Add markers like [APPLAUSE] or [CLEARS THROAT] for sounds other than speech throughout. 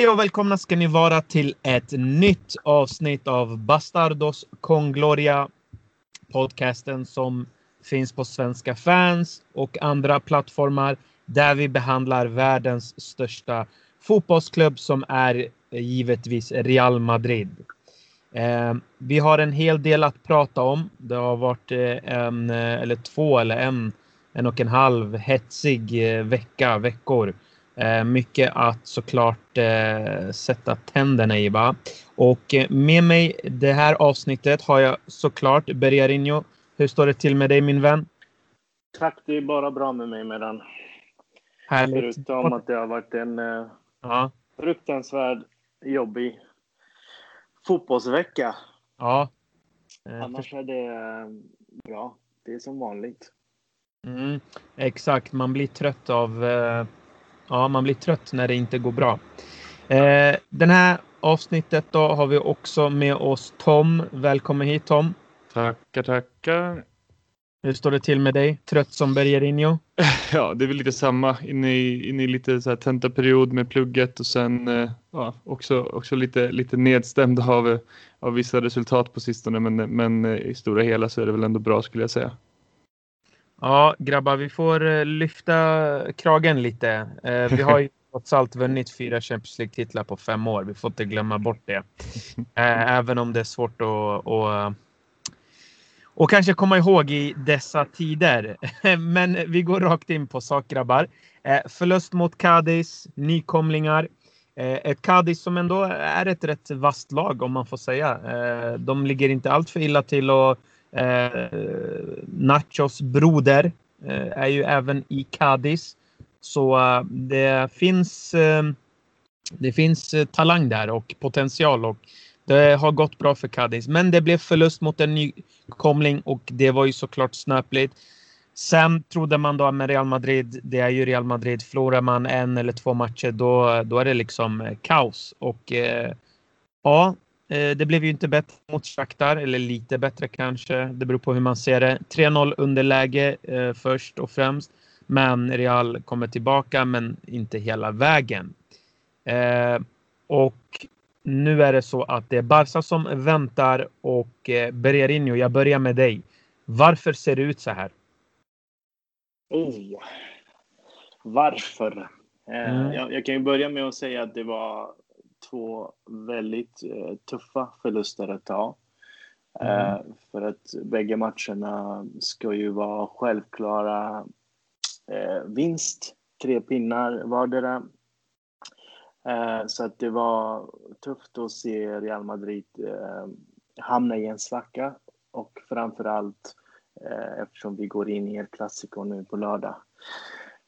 Hej och välkomna ska ni vara till ett nytt avsnitt av Bastardos con Gloria. Podcasten som finns på Svenska fans och andra plattformar där vi behandlar världens största fotbollsklubb som är givetvis Real Madrid. Eh, vi har en hel del att prata om. Det har varit eh, en eh, eller två eller en, en och en halv hetsig eh, vecka, veckor mycket att såklart eh, sätta tänderna i. Va? Och eh, med mig det här avsnittet har jag såklart Bergarinho. Hur står det till med dig min vän? Tack, det är bara bra med mig med den. Härligt. Förutom att det har varit en eh, ja. fruktansvärd jobbig fotbollsvecka. Ja. Annars är det bra. Det är som vanligt. Mm, exakt, man blir trött av Ja, man blir trött när det inte går bra. Eh, den här avsnittet då har vi också med oss Tom. Välkommen hit Tom. Tackar, tackar. Hur står det till med dig? Trött som Bergerinho? [LAUGHS] Ja, det är väl lite samma. Inne i, inne i lite så här tentaperiod med plugget och sen eh, ja, också, också lite, lite nedstämd av, av vissa resultat på sistone. Men, men eh, i stora hela så är det väl ändå bra skulle jag säga. Ja, grabbar, vi får eh, lyfta kragen lite. Eh, vi har ju [LAUGHS] trots allt vunnit fyra Champions League-titlar på fem år. Vi får inte glömma bort det. Eh, även om det är svårt att, att och kanske komma ihåg i dessa tider. [LAUGHS] Men vi går rakt in på sak grabbar. Förlust mot Cadiz, nykomlingar. Ett Cadiz som ändå är ett rätt vasst lag om man får säga. De ligger inte allt för illa till och Eh, Nachos broder eh, är ju även i Cadiz. Så eh, det finns, eh, det finns eh, talang där och potential och det har gått bra för Cadiz. Men det blev förlust mot en nykomling och det var ju såklart snöpligt. Sen trodde man då med Real Madrid, det är ju Real Madrid, förlorar man en eller två matcher då, då är det liksom kaos. Och eh, ja, det blev ju inte bättre mot Shakhtar, eller lite bättre kanske. Det beror på hur man ser det. 3-0 underläge eh, först och främst. Men Real kommer tillbaka, men inte hela vägen. Eh, och nu är det så att det är Barca som väntar och eh, Bererinho, jag börjar med dig. Varför ser det ut så här? Oh. Varför? Eh, mm. Jag, jag, kan ju börja med att säga att det var två väldigt eh, tuffa förluster att ta. Mm. Eh, för att bägge matcherna ska ju vara självklara eh, vinst, tre pinnar vardera. Eh, så att det var tufft att se Real Madrid eh, hamna i en svacka och framför allt eh, eftersom vi går in i El Clasico nu på lördag.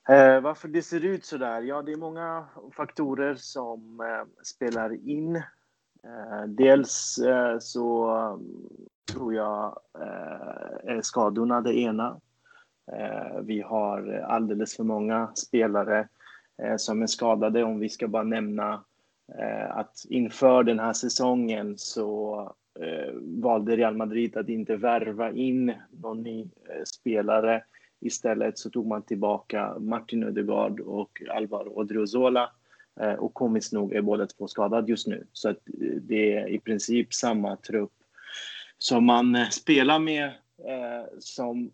Eh, varför det ser ut så där? Ja, det är många faktorer som eh, spelar in. Eh, dels eh, så eh, tror jag eh, är skadorna det ena. Eh, vi har alldeles för många spelare eh, som är skadade. Om vi ska bara nämna eh, att inför den här säsongen så valde Real Madrid att inte värva in någon ny spelare Istället så tog man tillbaka Martin Ödegaard och Alvaro Odriozola eh, och komiskt nog är båda två skadade just nu. Så att eh, det är i princip samma trupp som man eh, spelar med som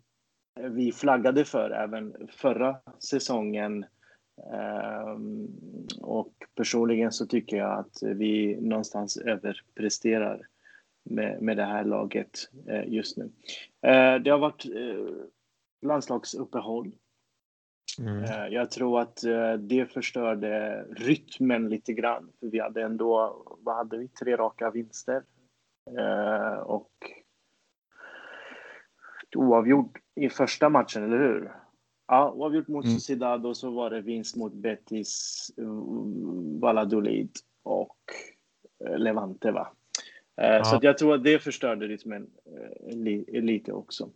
vi flaggade för även förra säsongen. Och personligen så tycker jag att vi någonstans överpresterar med, med det här laget just nu. Det har varit landslagsuppehåll. Mm. Eh, jag tror att eh, det förstörde rytmen lite grann. För vi hade ändå, vad hade vi, tre raka vinster. Eh, och oavgjort i första matchen, eller hur? Ja, oavgjort mot mm. Sociedad och så var det vinst mot Betis, Valladolid och Levante, va? Ja. Så jag tror att det förstörde rytmen lite också.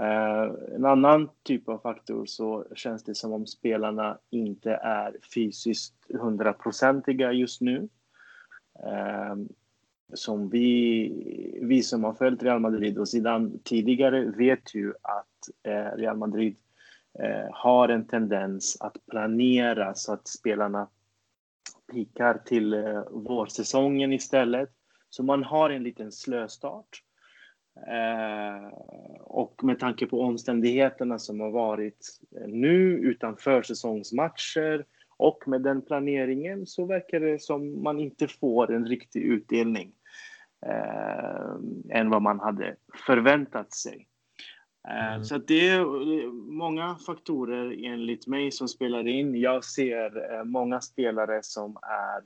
Uh, en annan typ av faktor så känns det som om spelarna inte är fysiskt hundraprocentiga just nu. Uh, som vi, vi som har följt Real Madrid och sedan tidigare vet ju att uh, Real Madrid har en tendens att planera så att spelarna pikar till vårsäsongen istället. Så man har en liten slöstart. Eh, och med tanke på omständigheterna som har varit eh, nu utan försäsongsmatcher och med den planeringen så verkar det som man inte får en riktig utdelning eh, än vad man hade förväntat sig. Eh, mm. Så det är många faktorer enligt mig som spelar in. Jag ser många spelare som är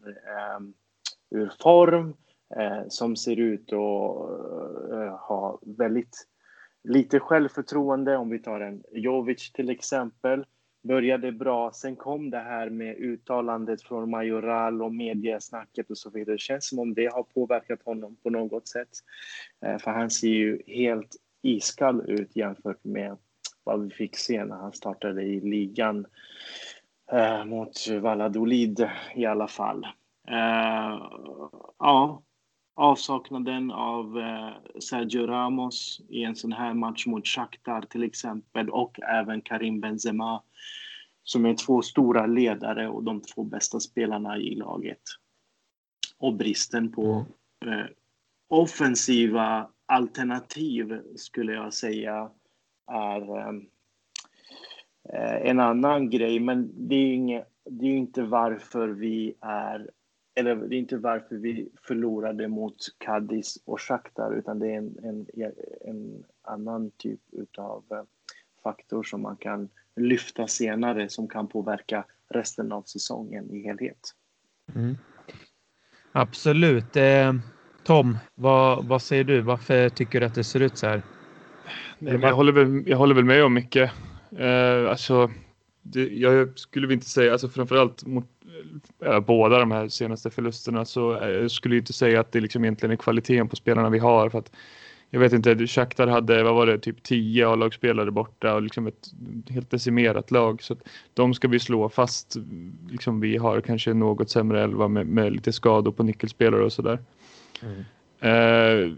ur form, Eh, som ser ut att eh, ha väldigt lite självförtroende. Om vi tar en Jovic till exempel. Började bra, sen kom det här med uttalandet från Majoral och mediesnacket och så vidare. Det känns som om det har påverkat honom på något sätt. Eh, för han ser ju helt iskall ut jämfört med vad vi fick se när han startade i ligan eh, mot Valladolid i alla fall. Eh, ja, avsaknaden av eh, Sergio Ramos i en sån här match mot Shakhtar till exempel och även Karim Benzema som är två stora ledare och de två bästa spelarna i laget. Och bristen på mm. eh, offensiva alternativ skulle jag säga är ehm, eh, en annan grej. Men det är, inget, det är inte varför vi är eller det är inte varför vi förlorade mot Cadiz och Shakhtar utan det är en, en, en annan typ av eh, faktor som man kan lyfta senare som kan påverka resten av säsongen i helhet. Mm. Absolut. Eh, Tom, vad, vad säger du? Varför tycker du att det ser ut så här? Nej, jag, håller väl, jag håller väl med om mycket. Eh, alltså, det, jag skulle inte säga, alltså framförallt mot äh, båda de här senaste förlusterna så äh, skulle jag inte säga att det liksom egentligen är kvaliteten på spelarna vi har. För att, jag vet inte, Shakhtar hade, vad var det, typ 10 A-lagsspelare borta och liksom ett helt decimerat lag. Så att de ska vi slå fast. Liksom vi har kanske något sämre elva med, med lite skador på nyckelspelare och sådär. Mm. Eh,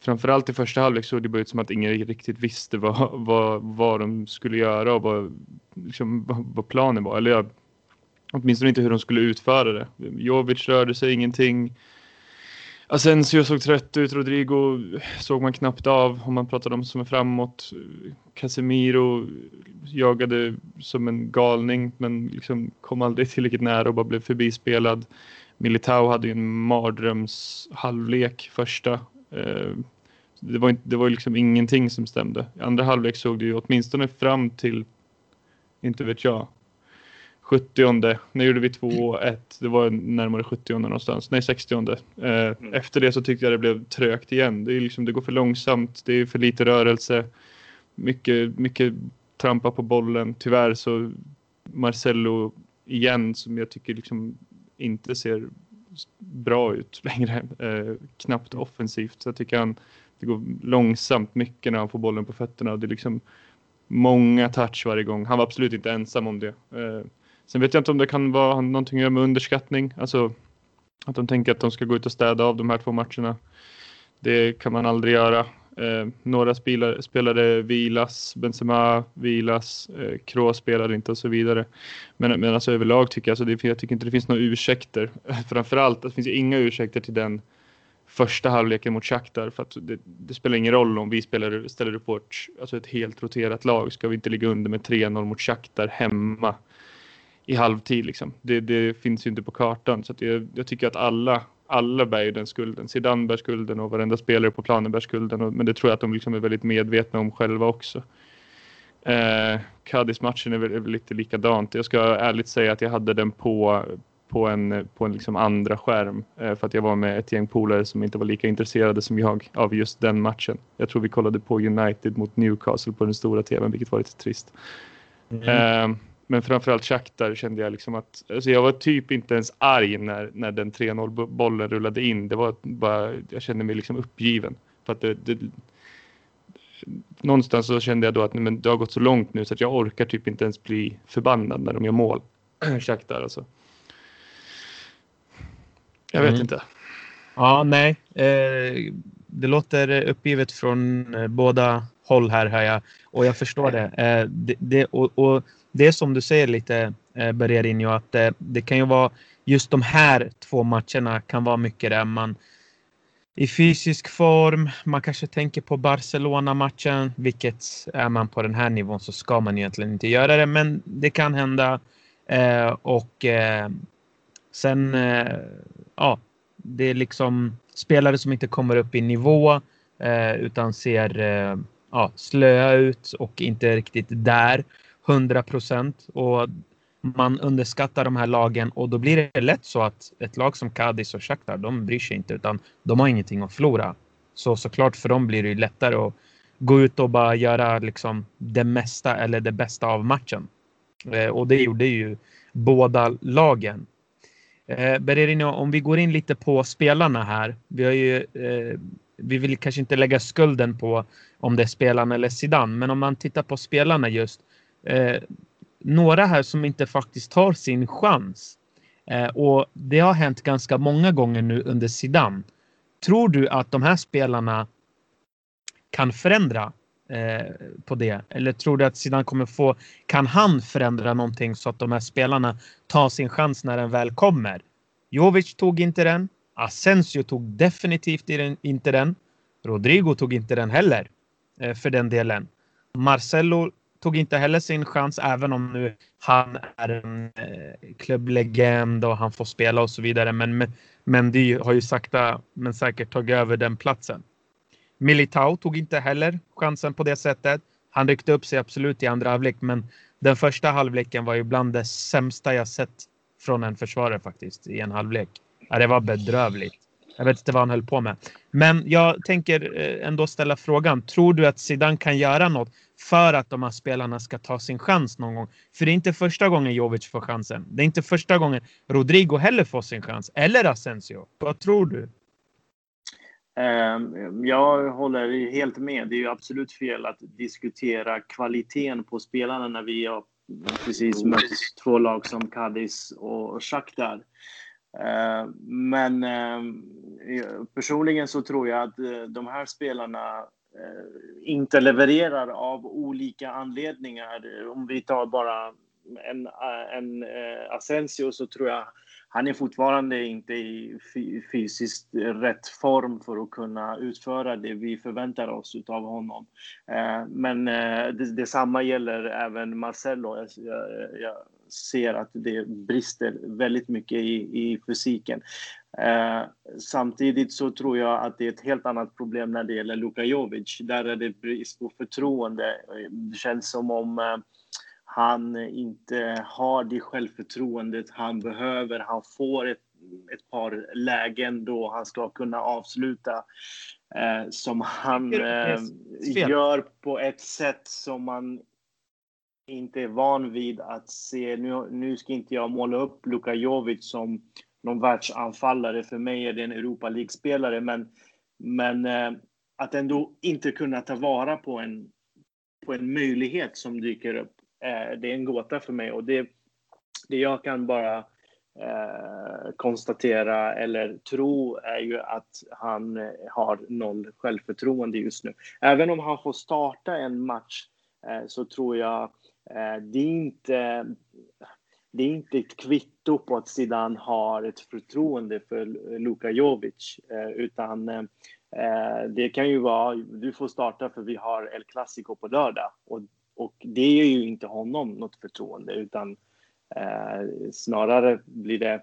framförallt i första halvlek såg det bara ut som att ingen riktigt visste vad, vad, vad de skulle göra och vad, liksom, vad, vad planen var. Eller jag, åtminstone inte hur de skulle utföra det. Jovic rörde sig ingenting. Asensio såg trött ut, Rodrigo såg man knappt av om man pratar om som är framåt. Casemiro jagade som en galning men liksom kom aldrig tillräckligt nära och bara blev förbispelad. Militao hade ju en mardröms halvlek första. Eh, det var, inte, det var liksom ingenting som stämde. I andra halvlek såg det ju åtminstone fram till, inte vet jag, 70 när gjorde vi 2-1. Det var närmare 70 någonstans. Nej, 60 eh, mm. Efter det så tyckte jag det blev trögt igen. Det, är liksom, det går för långsamt, det är för lite rörelse. Mycket, mycket trampa på bollen. Tyvärr så Marcello igen som jag tycker liksom inte ser bra ut [LAUGHS] längre. Eh, knappt offensivt. Så jag tycker han, det går långsamt mycket när han får bollen på fötterna. Det är liksom många touch varje gång. Han var absolut inte ensam om det. Eh, sen vet jag inte om det kan vara någonting att göra med underskattning. Alltså att de tänker att de ska gå ut och städa av de här två matcherna. Det kan man aldrig göra. Eh, några spelare, spelare vilas, Benzema vilas, eh, Kroos spelar inte och så vidare. Men, men alltså överlag tycker jag, alltså det, jag tycker inte det finns några ursäkter. [LAUGHS] Framförallt, det finns inga ursäkter till den första halvleken mot Shakhtar för att det, det, spelar ingen roll om vi spelar, ställer upp vårt, alltså ett helt roterat lag. Ska vi inte ligga under med 3-0 mot Shakhtar hemma i halvtid liksom. Det, det finns ju inte på kartan så att jag, jag tycker att alla alla bär ju den skulden. Zidane bär skulden och varenda spelare på planen bär skulden. Och, men det tror jag att de liksom är väldigt medvetna om själva också. Eh, Cadiz-matchen är väl, är väl lite likadant. Jag ska ärligt säga att jag hade den på, på en, på en liksom andra skärm. Eh, för att jag var med ett gäng polare som inte var lika intresserade som jag av just den matchen. Jag tror vi kollade på United mot Newcastle på den stora tvn, vilket var lite trist. Mm. Eh, men framförallt Shakhtar kände jag liksom att alltså jag var typ inte ens arg när, när den 3-0 bollen rullade in. Det var bara, jag kände mig liksom uppgiven. För att det, det, någonstans så kände jag då att men det har gått så långt nu så att jag orkar typ inte ens bli förbannad när de gör mål. [CLEARS THROAT] Shakhtar alltså. Jag vet mm. inte. Ja, nej. Eh, det låter uppgivet från eh, båda håll här, hör jag. Och jag förstår det. Eh, det, det och, och det är som du säger lite, eh, Bererinho, att eh, det kan ju vara just de här två matcherna kan vara mycket där man i fysisk form. Man kanske tänker på Barcelona-matchen, vilket är man på den här nivån så ska man egentligen inte göra det, men det kan hända. Eh, och eh, sen, eh, ja, det är liksom spelare som inte kommer upp i nivå eh, utan ser eh, ja, slöa ut och inte riktigt där 100 procent. Och man underskattar de här lagen och då blir det lätt så att ett lag som Cadiz och Shakhtar, de bryr sig inte utan de har ingenting att förlora. Så såklart för dem blir det lättare att gå ut och bara göra liksom det mesta eller det bästa av matchen. Eh, och det gjorde ju båda lagen. Eh, Bererino, om vi går in lite på spelarna här. Vi har ju eh, vi vill kanske inte lägga skulden på om det är spelarna eller Zidane, men om man tittar på spelarna just. Eh, några här som inte faktiskt tar sin chans. Eh, och det har hänt ganska många gånger nu under Zidane. Tror du att de här spelarna kan förändra eh, på det? Eller tror du att Zidane kommer få, kan han förändra någonting så att de här spelarna tar sin chans när den väl kommer? Jovic tog inte den. Asensio tog definitivt inte den. Rodrigo tog inte den heller eh, för den delen. Marcelo tog inte heller sin chans, även om nu han är en eh, klubblegend och han får spela och så vidare. Men Mendy har ju sakta men säkert tagit över den platsen. Militao tog inte heller chansen på det sättet. Han ryckte upp sig absolut i andra halvlek, men den första halvleken var ju bland det sämsta jag sett från en försvarare faktiskt i en halvlek. Ja, det var bedrövligt. Jag vet inte vad han höll på med. Men jag tänker eh, ändå ställa frågan. Tror du att Zidane kan göra något för att de här spelarna ska ta sin chans någon gång? För det är inte första gången Jovic får chansen. Det är inte första gången Rodrigo heller får sin chans. Eller Asensio. Vad tror du? Ehm, jag håller helt med. Det är ju absolut fel att diskutera kvaliteten på spelarna när vi har precis mött två lag som Cadiz och Shakhtar. Eh, men eh, personligen så tror jag att eh, de här spelarna inte levererar av olika anledningar. Om vi tar bara en, en Asensio så tror jag han är fortfarande inte i fysiskt rätt form för att kunna utföra det vi förväntar oss av honom. Men detsamma gäller även Marcelo. Jag, jag, jag ser att det brister väldigt mycket i, i fysiken. Eh, samtidigt så tror jag att det är ett helt annat problem när det gäller Luka Jovic. Där är det brist på förtroende. Det känns som om eh, han inte har det självförtroendet han behöver. Han får ett, ett par lägen då han ska kunna avsluta eh, som han eh, gör på ett sätt som man inte är van vid att se, nu, nu ska inte jag måla upp Luka Jovic som någon världsanfallare, för mig är det en Europa League-spelare, men, men eh, att ändå inte kunna ta vara på en, på en möjlighet som dyker upp, eh, det är en gåta för mig och det, det jag kan bara eh, konstatera eller tro är ju att han eh, har noll självförtroende just nu. Även om han får starta en match eh, så tror jag Eh, Eh, det är inte det är inte ett kvitto på att Zidane har ett förtroende för Luka Jovic, eh, utan eh, det kan ju vara, du får starta för vi har El Clasico på lördag. Och, och det ger ju inte honom något förtroende, utan snarare blir det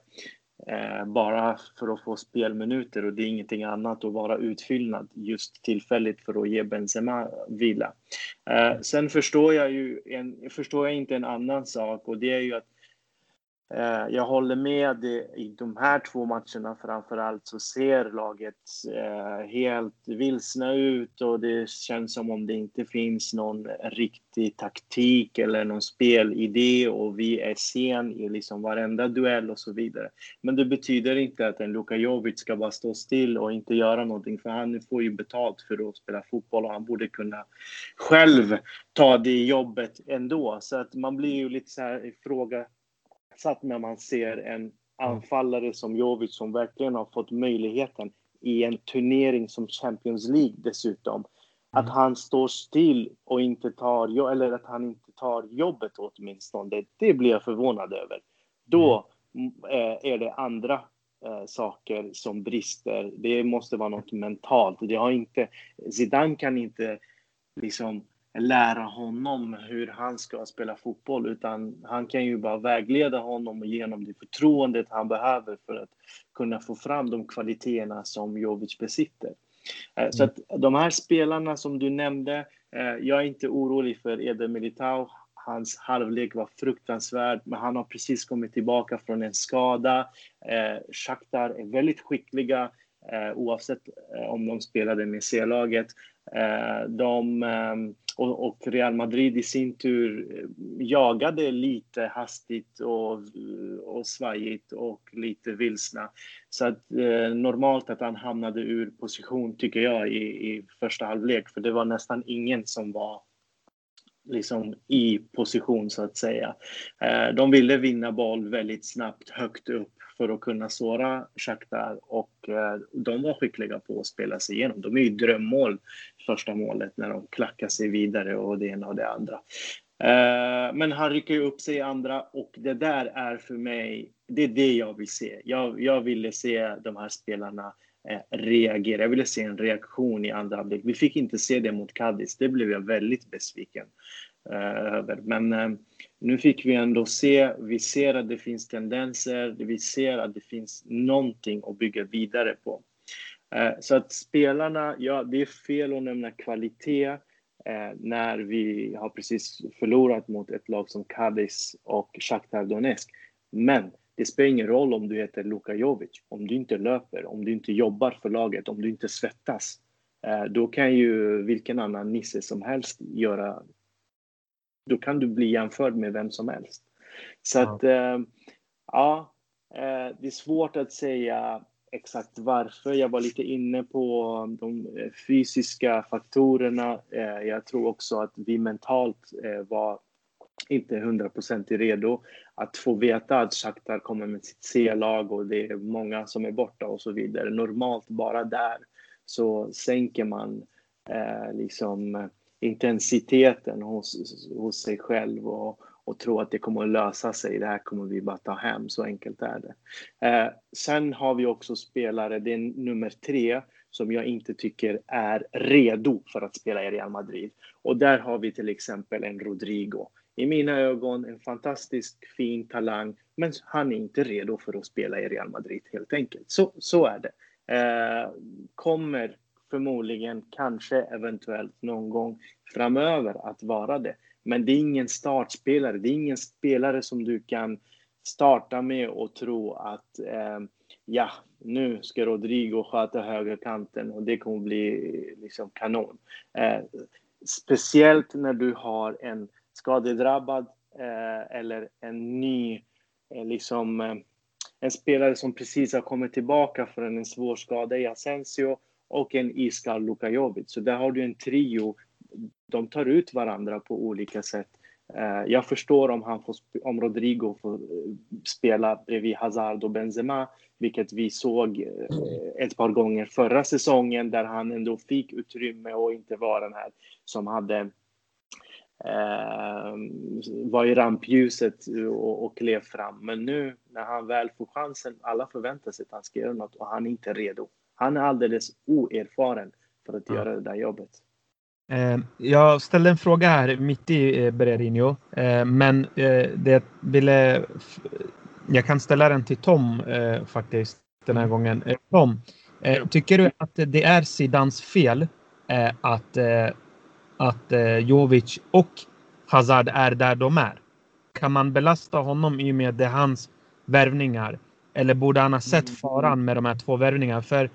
Eh, bara för att få spelminuter och det är ingenting annat att vara utfyllnad just tillfälligt för att ge Benzema vila. Eh, sen förstår jag ju en, förstår jag inte en annan sak och det är ju att Eh, jag håller med i de här två matcherna framför allt så ser laget eh, helt vilsna ut och det känns som om det inte finns någon riktig taktik eller någon spelidé och vi är sen i liksom varenda duell och så vidare. Men det betyder inte att en Luka Jovic ska bara stå still och inte göra någonting för han får ju betalt för att spela fotboll och han borde kunna själv ta det jobbet ändå. Så att man blir ju lite så här ifrågasatt satt när man ser en anfallare som Jovic som verkligen har fått möjligheten i en turnering som Champions League dessutom. Att mm. han står still och inte tar, eller att han inte tar jobbet åtminstone, det blir jag förvånad över. Då, är det andra saker som brister. Det måste vara något mentalt. Det har inte, Zidane kan inte liksom lära honom hur han ska spela fotboll, utan han kan ju bara vägleda honom och ge honom det förtroendet han behöver för att kunna få fram de kvaliteterna som Jovic besitter. Mm. Så att de här spelarna som du nämnde, eh, jag är inte orolig för Eder Militao. Hans halvlek var fruktansvärd, men han har precis kommit tillbaka från en skada. Eh, Shakhtar är väldigt skickliga eh, oavsett om de spelade med C-laget. De och, Real Madrid i sin tur eh, jagade lite hastigt och, och svajigt och lite vilsna. Så att eh, normalt att han hamnade ur position tycker jag i, i första halvlek, för det var nästan ingen som var liksom i position så att säga. Eh, de ville vinna boll väldigt snabbt högt upp för att kunna såra Shakhtar och eh, de var skickliga på att spela sig igenom. De är ju drömmål, första målet, när de klackar sig vidare och det ena och det andra. Eh, men han rycker upp sig i andra och det där är för mig, det är det jag vill se. Jag, jag ville se de här spelarna eh, reagera. Jag ville se en reaktion i andra halvlek. Vi fick inte se det mot Cadiz. Det blev jag väldigt besviken Eh, över. Men eh, nu fick vi ändå se, vi ser att det finns tendenser, vi ser att det finns någonting att bygga vidare på. Eh, så att spelarna, ja, det är fel att nämna kvalitet när vi har precis förlorat mot ett lag som Cadiz och Shakhtar Donetsk. Men det spelar ingen roll om du heter Luka Jovic, om du inte löper, om du inte jobbar för laget, om du inte svettas. Då kan ju vilken annan nisse som helst göra då kan du bli jämförd med vem som helst. Så ja. att, eh, ja, eh, det är svårt att säga exakt varför. Jag var lite inne på de fysiska faktorerna. Eh, jag tror också att vi mentalt var inte hundraprocentigt redo att få veta att Shakhtar kommer med sitt C-lag och det är många som är borta och så vidare. Normalt bara där så sänker man eh, liksom intensiteten hos, hos sig själv och, och tro att det kommer att lösa sig. Det här kommer vi bara ta hem, så enkelt är det. Eh, sen har vi också spelare, det är nummer tre, som jag inte tycker är redo för att spela i Real Madrid. Och där har vi till exempel en Rodrigo. I mina ögon en fantastisk fin talang, men han är inte redo för att spela i Real Madrid helt enkelt. Så, så är det. Eh, kommer förmodligen, kanske, eventuellt någon gång framöver att vara det. Men det är ingen startspelare. Det är ingen spelare som du kan starta med och tro att eh, ja, nu ska Rodrigo sköta högerkanten och det kommer bli liksom kanon. Eh, speciellt när du har en skadedrabbad eh, eller en ny, eh, liksom eh, en spelare som precis har kommit tillbaka från en svår skada i Asensio och en iskall Luka Jovic. Så där har du en trio. De tar ut varandra på olika sätt. Eh, jag förstår om, han får, om Rodrigo får eh, spela bredvid Hazard och Benzema, vilket vi såg eh, ett par gånger förra säsongen där han ändå fick utrymme och inte var den här som hade var i rampljuset och, och klev fram. Men nu när han väl får chansen, alla förväntar sig att han ska göra något och han är inte redo. Han är alldeles oerfaren för att göra det där jobbet. Eh, jag ställde en fråga här mitt i eh, Bererinho, eh, men det ville, jag kan ställa den till Tom faktiskt den här gången. Tom, tycker du att det är Sidans fel att, att Jovic och Hazard är där de är? Kan man belasta honom i och med det hans värvningar? Eller borde han ha sett faran med de här två värvningarna? För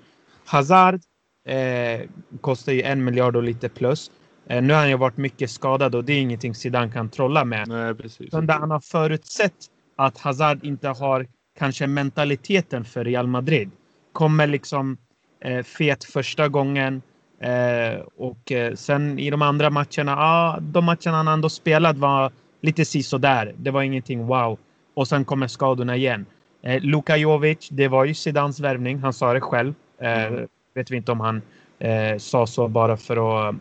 Hazard eh, kostar ju en miljard och lite plus. Eh, nu har han ju varit mycket skadad och det är ingenting Zidane kan trolla med. Nej, precis. Utan han har förutsett att Hazard inte har kanske mentaliteten för Real Madrid. Kommer liksom eh, fet första gången eh, och eh, sen i de andra matcherna, ja, de matcherna han ändå spelat var lite sisådär. Det var ingenting wow. Och sen kommer skadorna igen. Eh, Luka Jovic, det var ju Zidans värvning. Han sa det själv. Eh, vet vi inte om han eh, sa så bara för att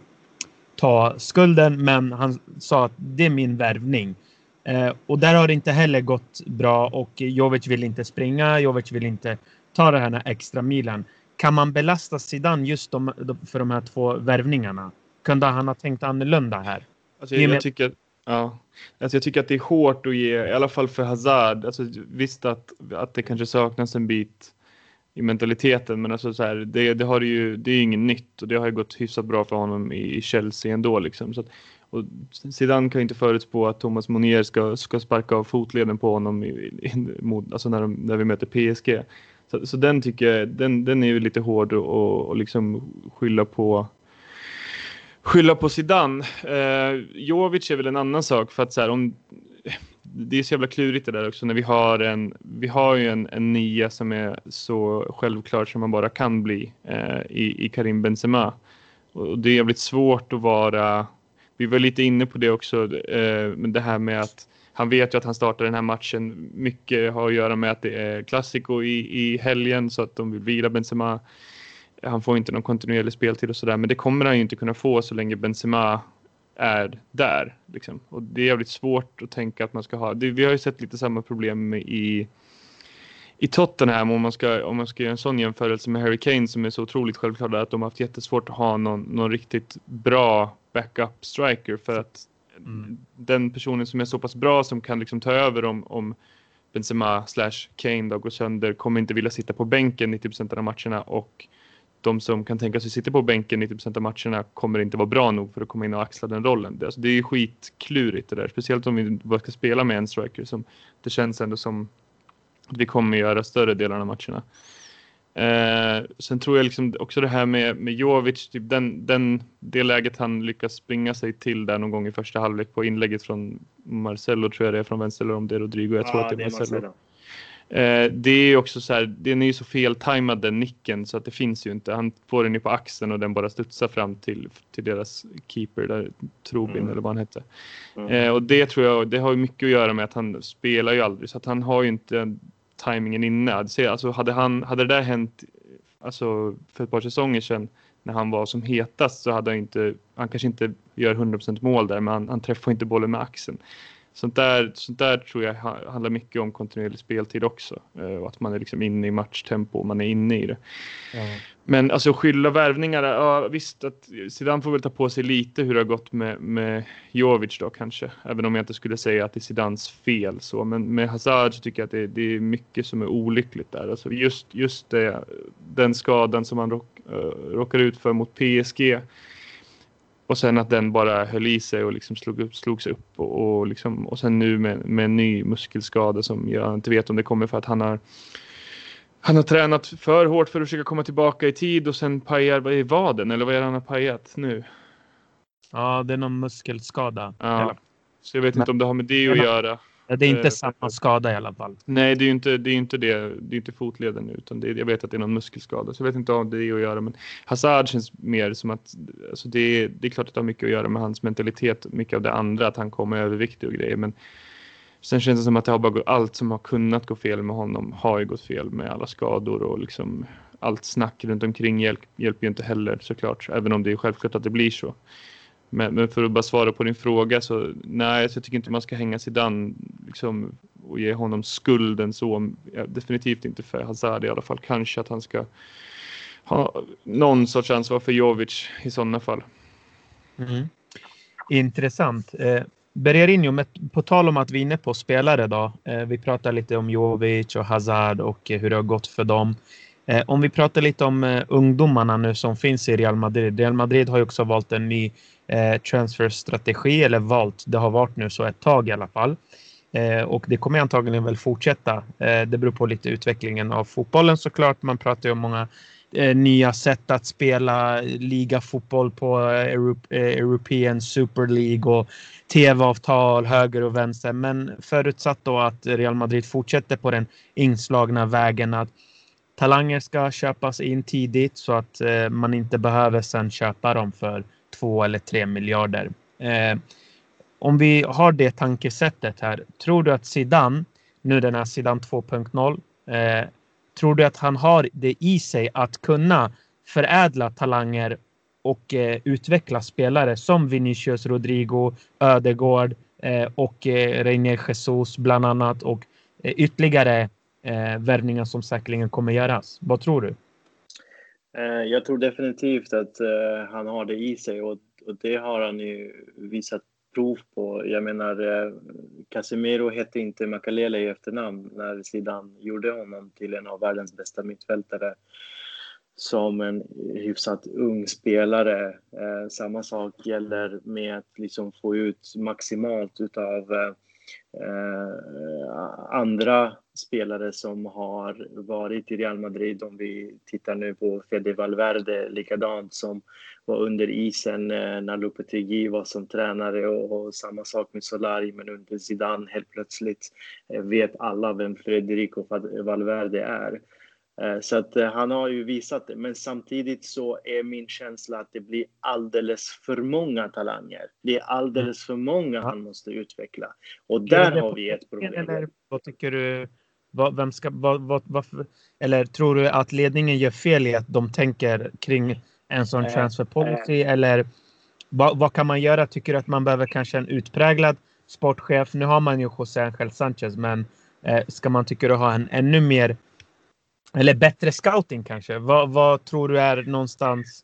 ta skulden, men han sa att det är min värvning. Eh, och där har det inte heller gått bra och Jovic vill inte springa. Jovic vill inte ta den här extra milen. Kan man belasta Zidane just de, för de här två värvningarna? Kunde han ha tänkt annorlunda här? Alltså, jag, jag, tycker, ja. alltså, jag tycker att det är hårt att ge, i alla fall för Hazard. Alltså, visst att, att det kanske saknas en bit i mentaliteten, men alltså, så här, det, det, har ju, det är ju inget nytt och det har ju gått hyfsat bra för honom i Chelsea ändå. Liksom. Så att, och Zidane kan ju inte förutspå att Thomas Monier ska, ska sparka av fotleden på honom i, i, mot, alltså när, de, när vi möter PSG. Så, så den tycker jag, den, den är ju lite hård och, och liksom skylla på skylla på Zidane. Eh, Jovic är väl en annan sak för att så här, om det är så jävla klurigt det där också när vi har en, vi har ju en, en nia som är så självklar som man bara kan bli eh, i, i Karim Benzema. Och det är jävligt svårt att vara, vi var lite inne på det också, eh, men det här med att han vet ju att han startar den här matchen. Mycket har att göra med att det är klassiko i, i helgen så att de vill vila Benzema. Han får inte någon kontinuerlig speltid och sådär, men det kommer han ju inte kunna få så länge Benzema är där. Liksom. Och det är jävligt svårt att tänka att man ska ha. Det, vi har ju sett lite samma problem i, i Tottenham om man, ska, om man ska göra en sån jämförelse med Harry Kane som är så otroligt självklart att de har haft jättesvårt att ha någon, någon riktigt bra backup striker för att mm. den personen som är så pass bra som kan liksom ta över om, om Benzema slash Kane då går sönder kommer inte vilja sitta på bänken 90% av matcherna och de som kan tänka sig sitta på bänken 90 av matcherna kommer inte vara bra nog för att komma in och axla den rollen. Det, alltså, det är skitklurigt det där, speciellt om vi bara ska spela med en striker som det känns ändå som att vi kommer göra större delar av matcherna. Eh, sen tror jag liksom också det här med, med Jovic, typ den, den, det läget han lyckas springa sig till där någon gång i första halvlek på inlägget från Marcelo tror jag det är från vänster eller om det är Rodrigo. Jag tror att det är Marcelo. Marcelo. Eh, det är också så här, den är ju så feltajmad den nicken så att det finns ju inte. Han får den ju på axeln och den bara studsar fram till, till deras keeper, där, Trobin mm. eller vad han hette. Mm. Eh, och det tror jag, det har ju mycket att göra med att han spelar ju aldrig så att han har ju inte tajmingen inne. Alltså hade, han, hade det där hänt alltså, för ett par säsonger sedan när han var som hetast så hade han inte, han kanske inte gör 100% mål där men han, han träffar inte bollen med axeln sånt där, sånt där tror jag handlar mycket om kontinuerlig speltid också. Eh, och att man är liksom inne i matchtempo och man är inne i det. Ja. Men alltså skylla värvningar, ja visst att Zidane får väl ta på sig lite hur det har gått med, med Jovic då kanske. Även om jag inte skulle säga att det är Zidans fel så. Men med Hazard så tycker jag att det, det är mycket som är olyckligt där. Alltså just, just det, den skadan som han rock, uh, råkar ut för mot PSG och sen att den bara höll i sig och liksom slog upp, slogs upp och, och, liksom, och sen nu med, med en ny muskelskada som jag inte vet om det kommer för att han har han har tränat för hårt för att försöka komma tillbaka i tid och sen pajar i vaden eller vad är det han har pajat nu? Ja, det är någon muskelskada. Ja. Så jag vet inte om det har med det att göra. Det är inte eh, samma skada i alla fall. Nej, det är ju inte det. Är inte det. det är inte fotleden utan det, jag vet att det är någon muskelskada. Så jag vet inte om det är att göra. Men Hazard känns mer som att alltså det, är, det är klart att det har mycket att göra med hans mentalitet. Mycket av det andra, att han kommer överviktig och grejer. Men sen känns det som att det har bara gått, allt som har kunnat gå fel med honom har ju gått fel med alla skador och liksom allt snack runt omkring hjälp, hjälper ju inte heller såklart. Även om det är självklart att det blir så. Men, men, för att bara svara på din fråga så nej, jag tycker inte man ska hänga Zidane liksom, och ge honom skulden så. Ja, definitivt inte för Hazard i alla fall. Kanske att han ska ha någon sorts ansvar för Jovic i sådana fall. Mm. Intressant. Eh, Bererinho, på tal om att vi är inne på spelare då. Eh, vi pratar lite om Jovic och Hazard och eh, hur det har gått för dem. Eh, om vi pratar lite om eh, ungdomarna nu som finns i Real Madrid. Real Madrid har ju också valt en ny eh, transferstrategi eller valt. Det har varit nu så ett tag i alla fall. Eh, och det kommer antagligen väl fortsätta. Eh, det beror på lite utvecklingen av fotbollen såklart. Man pratar ju om många eh, nya sätt att spela ligafotboll på eh, eh, European Super League och tv-avtal höger och vänster. Men förutsatt då att Real Madrid fortsätter på den inslagna vägen att talanger ska köpas in tidigt så att man inte behöver sen köpa dem för två eller tre miljarder. Eh, om vi har det tankesättet här, tror du att Zidane, nu den här Zidane 2.0, eh, tror du att han har det i sig att kunna förädla talanger och eh, utveckla spelare som Vinicius, Rodrigo, Ödegård, eh, och eh, Reinier Jesus bland annat och eh, ytterligare eh, värvningar som säkerligen kommer göras. Vad tror du? Eh, jag tror definitivt att eh, han har det i sig och, det har han ju visat prov på. Jag menar, eh, Casemiro hette inte Makalele i efternamn när Zidane gjorde honom till en av världens bästa mittfältare som en hyfsat ung spelare. Eh, samma sak gäller med att liksom få ut maximalt utav eh, Eh, andra spelare som har varit i Real Madrid. Om vi tittar nu på Fede Valverde, likadant som var under isen eh, när Lopetegui var som tränare och, och, samma sak med Solari, men under Zidane helt plötsligt eh, vet alla vem Federico Valverde är. Eh, så att han har ju visat det, men samtidigt så är min känsla att det blir alldeles för många talanger. Det är alldeles för många han måste utveckla och där har vi ett problem. Eller vad tycker du? vem ska, vad, vad, varför, eller tror du att ledningen gör fel i att de tänker kring en sån transfer policy? Eller vad, vad, kan man göra? Tycker du att man behöver kanske en utpräglad sportchef? Nu har man ju José Angel Sanchez, men eh, ska man tycka du ha en ännu mer eller bättre scouting kanske? Vad, vad tror du är någonstans?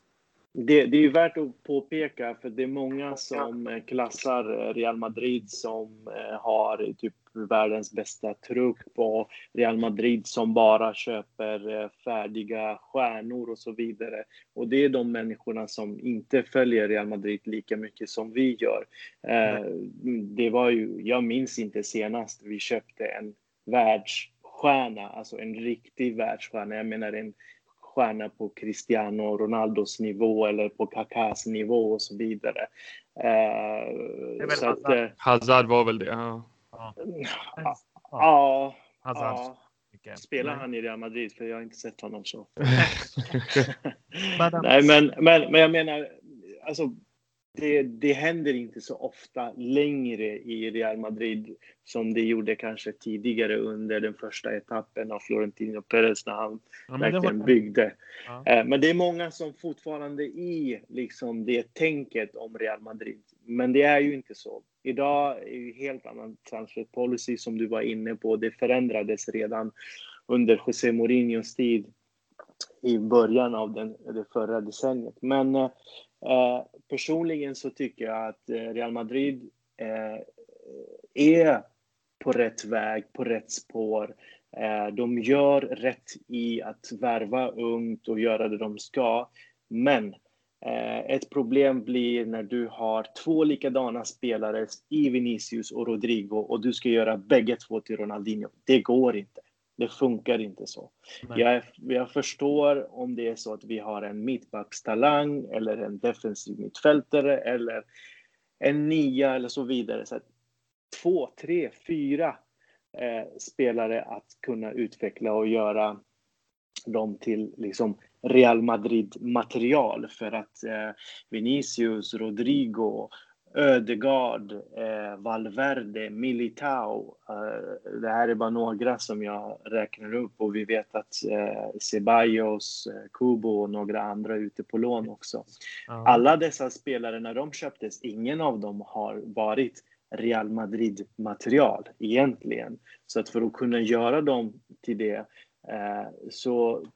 Det, det är värt att påpeka, för det är många som klassar Real Madrid som eh, har typ världens bästa trupp och Real Madrid som bara köper eh, färdiga stjärnor och så vidare. Och det är de människorna som inte följer Real Madrid lika mycket som vi gör. Eh, det var ju, jag minns inte senast vi köpte en världsstjärna, alltså en riktig världsstjärna. Jag menar en stjärna på Cristiano Ronaldos nivå eller på Kakas nivå och så vidare. Eh, så att, eh, Hazard var väl det? Ja. Ja. ja. ja. Spelar han i Real Madrid? För jag har inte sett honom så. [LAUGHS] [LAUGHS] Nej, men, men, men jag menar, alltså, det, det händer inte så ofta längre i Real Madrid som det gjorde kanske tidigare under den första etappen av Florentino Perez när han ja, verkligen var... byggde. Ja. Eh, men det är många som fortfarande i liksom det tänket om Real Madrid. Men det är ju inte så. Idag är det helt annan transfer policy som du var inne på. Det förändrades redan under José Mourinhos tid i början av den, det förra decenniet. Men eh, personligen så tycker jag att eh, Real Madrid eh, är på rätt väg, på rätt spår. Eh, de gör rätt i att värva ungt och göra det de ska. Men Eh, ett problem blir när du har två likadana spelare i Vinicius och Rodrigo och du ska göra bägge två till Ronaldinho. Det går inte. Det funkar inte så. Jag, jag, förstår om det är så att vi har en mittbackstalang eller en defensiv mittfältare eller en nia eller så vidare. Så två, tre, fyra eh, spelare att kunna utveckla och göra dem till liksom Real Madrid-material för att eh, Vinicius, Rodrigo, Ödegaard, eh, Valverde, Militao. Eh, det här är bara några som jag räknar upp och vi vet att eh, Ceballos, eh, Kubo och några andra är ute på lån också. Mm. Alla dessa spelare när de köptes, ingen av dem har varit Real Madrid-material egentligen. Så att för att kunna göra dem till det eh, så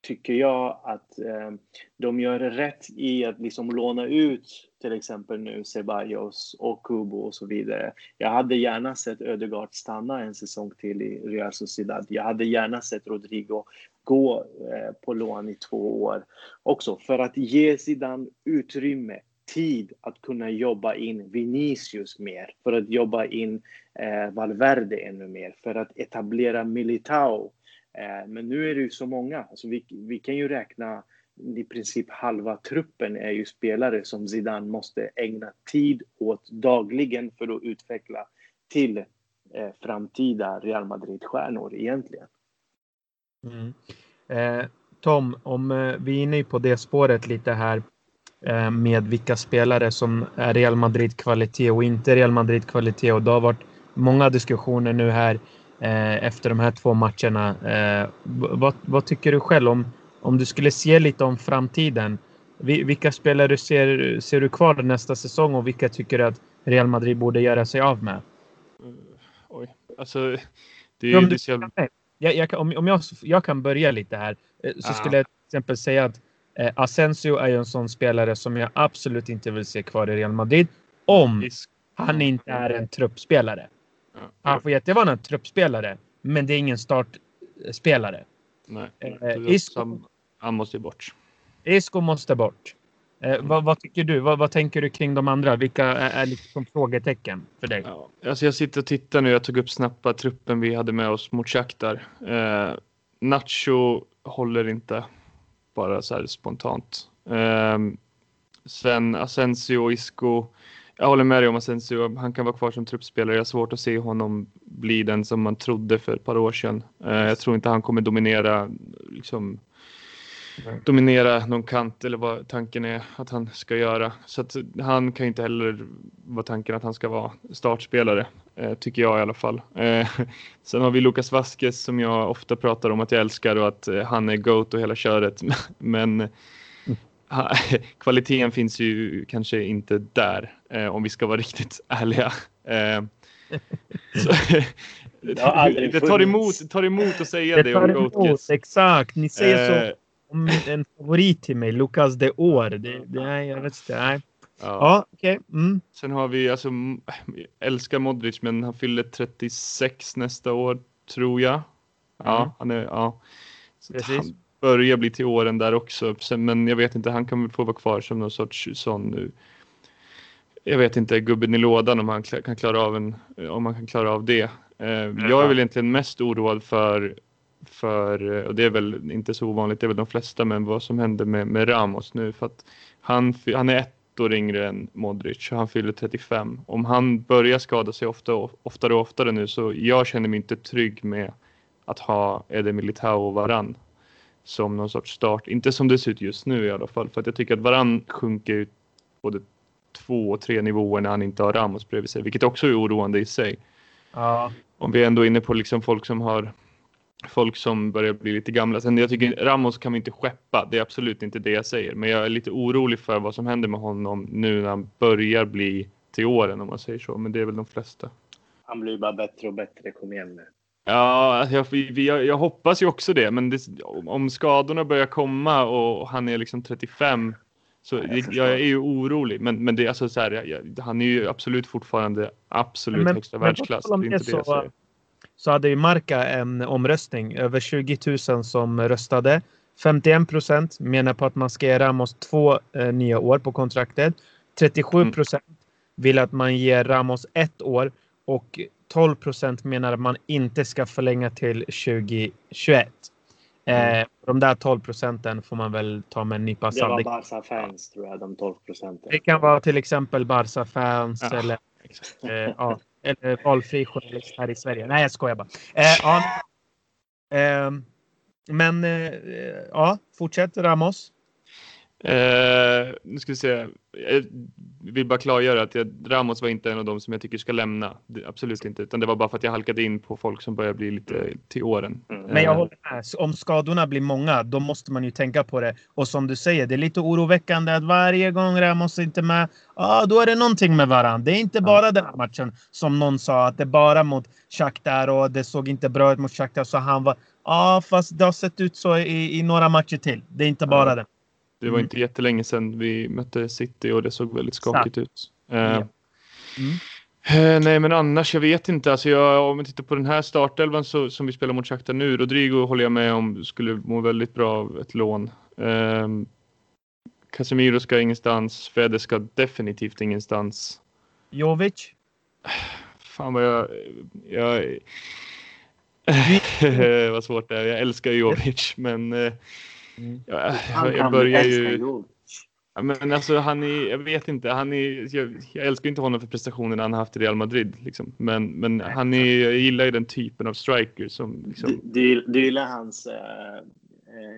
tycker jag att eh, de gör rätt i att liksom låna ut till exempel nu Ceballos och Kubo och så vidare. Jag hade gärna sett Ödegaard stanna en säsong till i Real Sociedad. Jag hade gärna sett Rodrigo gå eh, på lån i två år också för att ge Zidane utrymme tid att kunna jobba in Vinicius mer, för att jobba in eh, Valverde ännu mer, för att etablera Militao Eh, Eh, men nu är det ju så många. Alltså vi, vi kan ju räkna i princip halva truppen är ju spelare som Zidane måste ägna tid åt dagligen för att utveckla till eh, framtida Real Madrid-stjärnor egentligen. Mm. Eh, Tom, om eh, vi är inne på det spåret lite här eh, med vilka spelare som är Real Madrid-kvalitet och inte Real Madrid-kvalitet och det har varit många diskussioner nu här efter de här två matcherna. Eh, vad, vad, tycker du själv om, om du skulle se lite om framtiden? vilka spelare ser, ser du kvar nästa säsong och vilka tycker du att Real Madrid borde göra sig av med? Uh, oj, alltså. Det, är, det så... jag, jag, om, om jag, jag kan börja lite här eh, så ah. skulle jag till exempel säga att eh, Asensio är ju en sån spelare som jag absolut inte vill se kvar i Real Madrid. Om han inte är en truppspelare. Han får jättegärna en truppspelare, men det är ingen startspelare. Nej, eh, Isco, han måste bort. Isco måste bort. Eh, mm. vad, vad, tycker du? Vad, vad, tänker du kring de andra? Vilka är, är liksom frågetecken för dig? Ja, alltså jag sitter och tittar nu. Jag tog upp snabba truppen vi hade med oss mot Shakhtar. Eh, Nacho håller inte bara så här spontant. Eh, sen Asensio och Isco jag håller med dig om Asensio. Han kan vara kvar som truppspelare. Jag har svårt att se honom bli den som man trodde för ett par år sedan. Eh, jag tror inte han kommer dominera, liksom, dominera någon kant eller vad tanken är att han ska göra. Så att han kan inte heller vara tanken att han ska vara startspelare, eh, tycker jag i alla fall. Eh, [LAUGHS] sen har vi Lukas Vasquez som jag ofta pratar om att jag älskar och att han är GOAT och hela köret. [LAUGHS] Men [LAUGHS] kvaliteten finns ju kanske inte där eh, om vi ska vara [LAUGHS] riktigt ärliga. Eh, så, [LAUGHS] det, det tar emot, tar emot att säga det, det om Goatkiss. Exakt, ni säger eh, så om en favorit till mig, Lukas de År. Det, det, nej, jag vet inte. Nej. Ja, ja okej. Okay. Mm. Sen har vi, alltså, älskar Modric, men han fyller 36 nästa år, tror jag. Ja, mm. han är, ja. Så han, börjar bli till åren där också. Men jag vet inte, han kan väl få vara kvar som någon sorts sån nu. Jag vet inte, gubben i lådan om han kan klara av, en, om han kan klara av det. Eh, jag är väl egentligen mest oroad för, för, och det är väl inte så ovanligt, det är väl de flesta, men vad som händer med, med Ramos nu. För att han, han är ett år yngre än Modric och han fyller 35. Om han börjar skada sig ofta, oftare och oftare nu så jag känner mig inte trygg med att ha Ede Militao och Varann som någon sorts start. Inte som det ser ut just nu i alla fall. För att jag tycker att Varann sjunker ut både två och tre nivåer när han inte har Ramos bredvid sig. Vilket också är oroande i sig. Ja. Om vi är ändå är inne på liksom folk som har folk som börjar bli lite gamla. Sen jag tycker Ramos kan vi inte skeppa. Det är absolut inte det jag säger. Men jag är lite orolig för vad som händer med honom nu när han börjar bli till åren om man säger så. Men det är väl de flesta. Han blir bara bättre och bättre. Kom igen nu. Ja, jag, jag, jag hoppas ju också det. Men det, om skadorna börjar komma och han är liksom 35 så jag, jag, är ju orolig. Men, men det, alltså, så här, jag, han är ju absolut fortfarande absolut men, högsta men, världsklass. Det är inte det så, jag säger. Så hade ju Marca en omröstning. Över 20 000 som röstade. 51 procent menar på att man ska ge Ramos två eh, nya år på kontraktet. 37 procent mm. vill att man ger Ramos ett år och 12 procent menar att man inte ska förlänga till 2021. Mm. Eh, de där 12 procenten får man väl ta med en nypa salt. Det var Barca-fans tror jag, de 12 procenten. Det kan vara till exempel Barca-fans ja. eller, eh, ja, eller valfri journalist här i Sverige. Nej, jag skojar bara. Eh, ja, [LAUGHS] ehm, men eh, ja, fortsätt Ramos. Eh, nu ska vi se. Jag vill bara klargöra att jag, Ramos var inte en av dem som jag tycker ska lämna. Det, absolut inte, utan det var bara för att jag halkade in på folk som börjar bli lite till åren. Mm. Men jag håller med. Om skadorna blir många, då måste man ju tänka på det. Och som du säger, det är lite oroväckande att varje gång Ramos är inte med, ja, då är det någonting med varandra. Det är inte bara ja. den här matchen som någon sa att det är bara mot Shakhtar och det såg inte bra ut mot Shakhtar så han var. Ja, fast det har sett ut så i, i några matcher till. Det är inte bara ja. den. Det var mm. inte jättelänge sedan vi mötte City och det såg väldigt skakigt ut. Uh, mm. uh, nej, men annars, jag vet inte. Alltså jag, om vi tittar på den här startelvan så, som vi spelar mot Shakhtar nu. Rodrigo håller jag med om skulle må väldigt bra av ett lån. Uh, Casemiro ska ingenstans. Fede ska definitivt ingenstans. Jovic? Fan vad jag... jag [LAUGHS] vad svårt det är. Jag älskar Jovic, men Mm. Ja, jag, jag börjar ju... Ja, men alltså, han är, jag vet inte, han är, jag, jag älskar inte honom för prestationerna han har haft i Real Madrid. Liksom. Men, men han är, jag gillar ju den typen av striker som... Liksom... Du, du, du gillar hans uh, eh,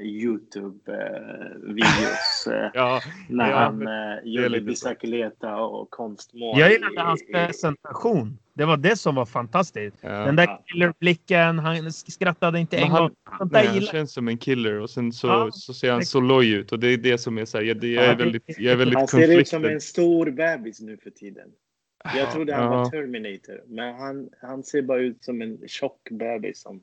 Youtube-videos [LAUGHS] eh, Ja, när ja, han eh, gjorde bicicleta och konstmål. Jag gillade i- hans presentation. Det var det som var fantastiskt. ja. Den där killerblicken, han skrattade inte Men en han- gång. Nej, han känns som en killer och sen så, Ja, så ser han exakt. så loj ut och det är det som är så här, jag, jag är väldigt, jag är väldigt Han ser ut som en stor bebis nu för tiden. Jag trodde han Ja. var Terminator, men han, han ser bara ut som en tjock bebis som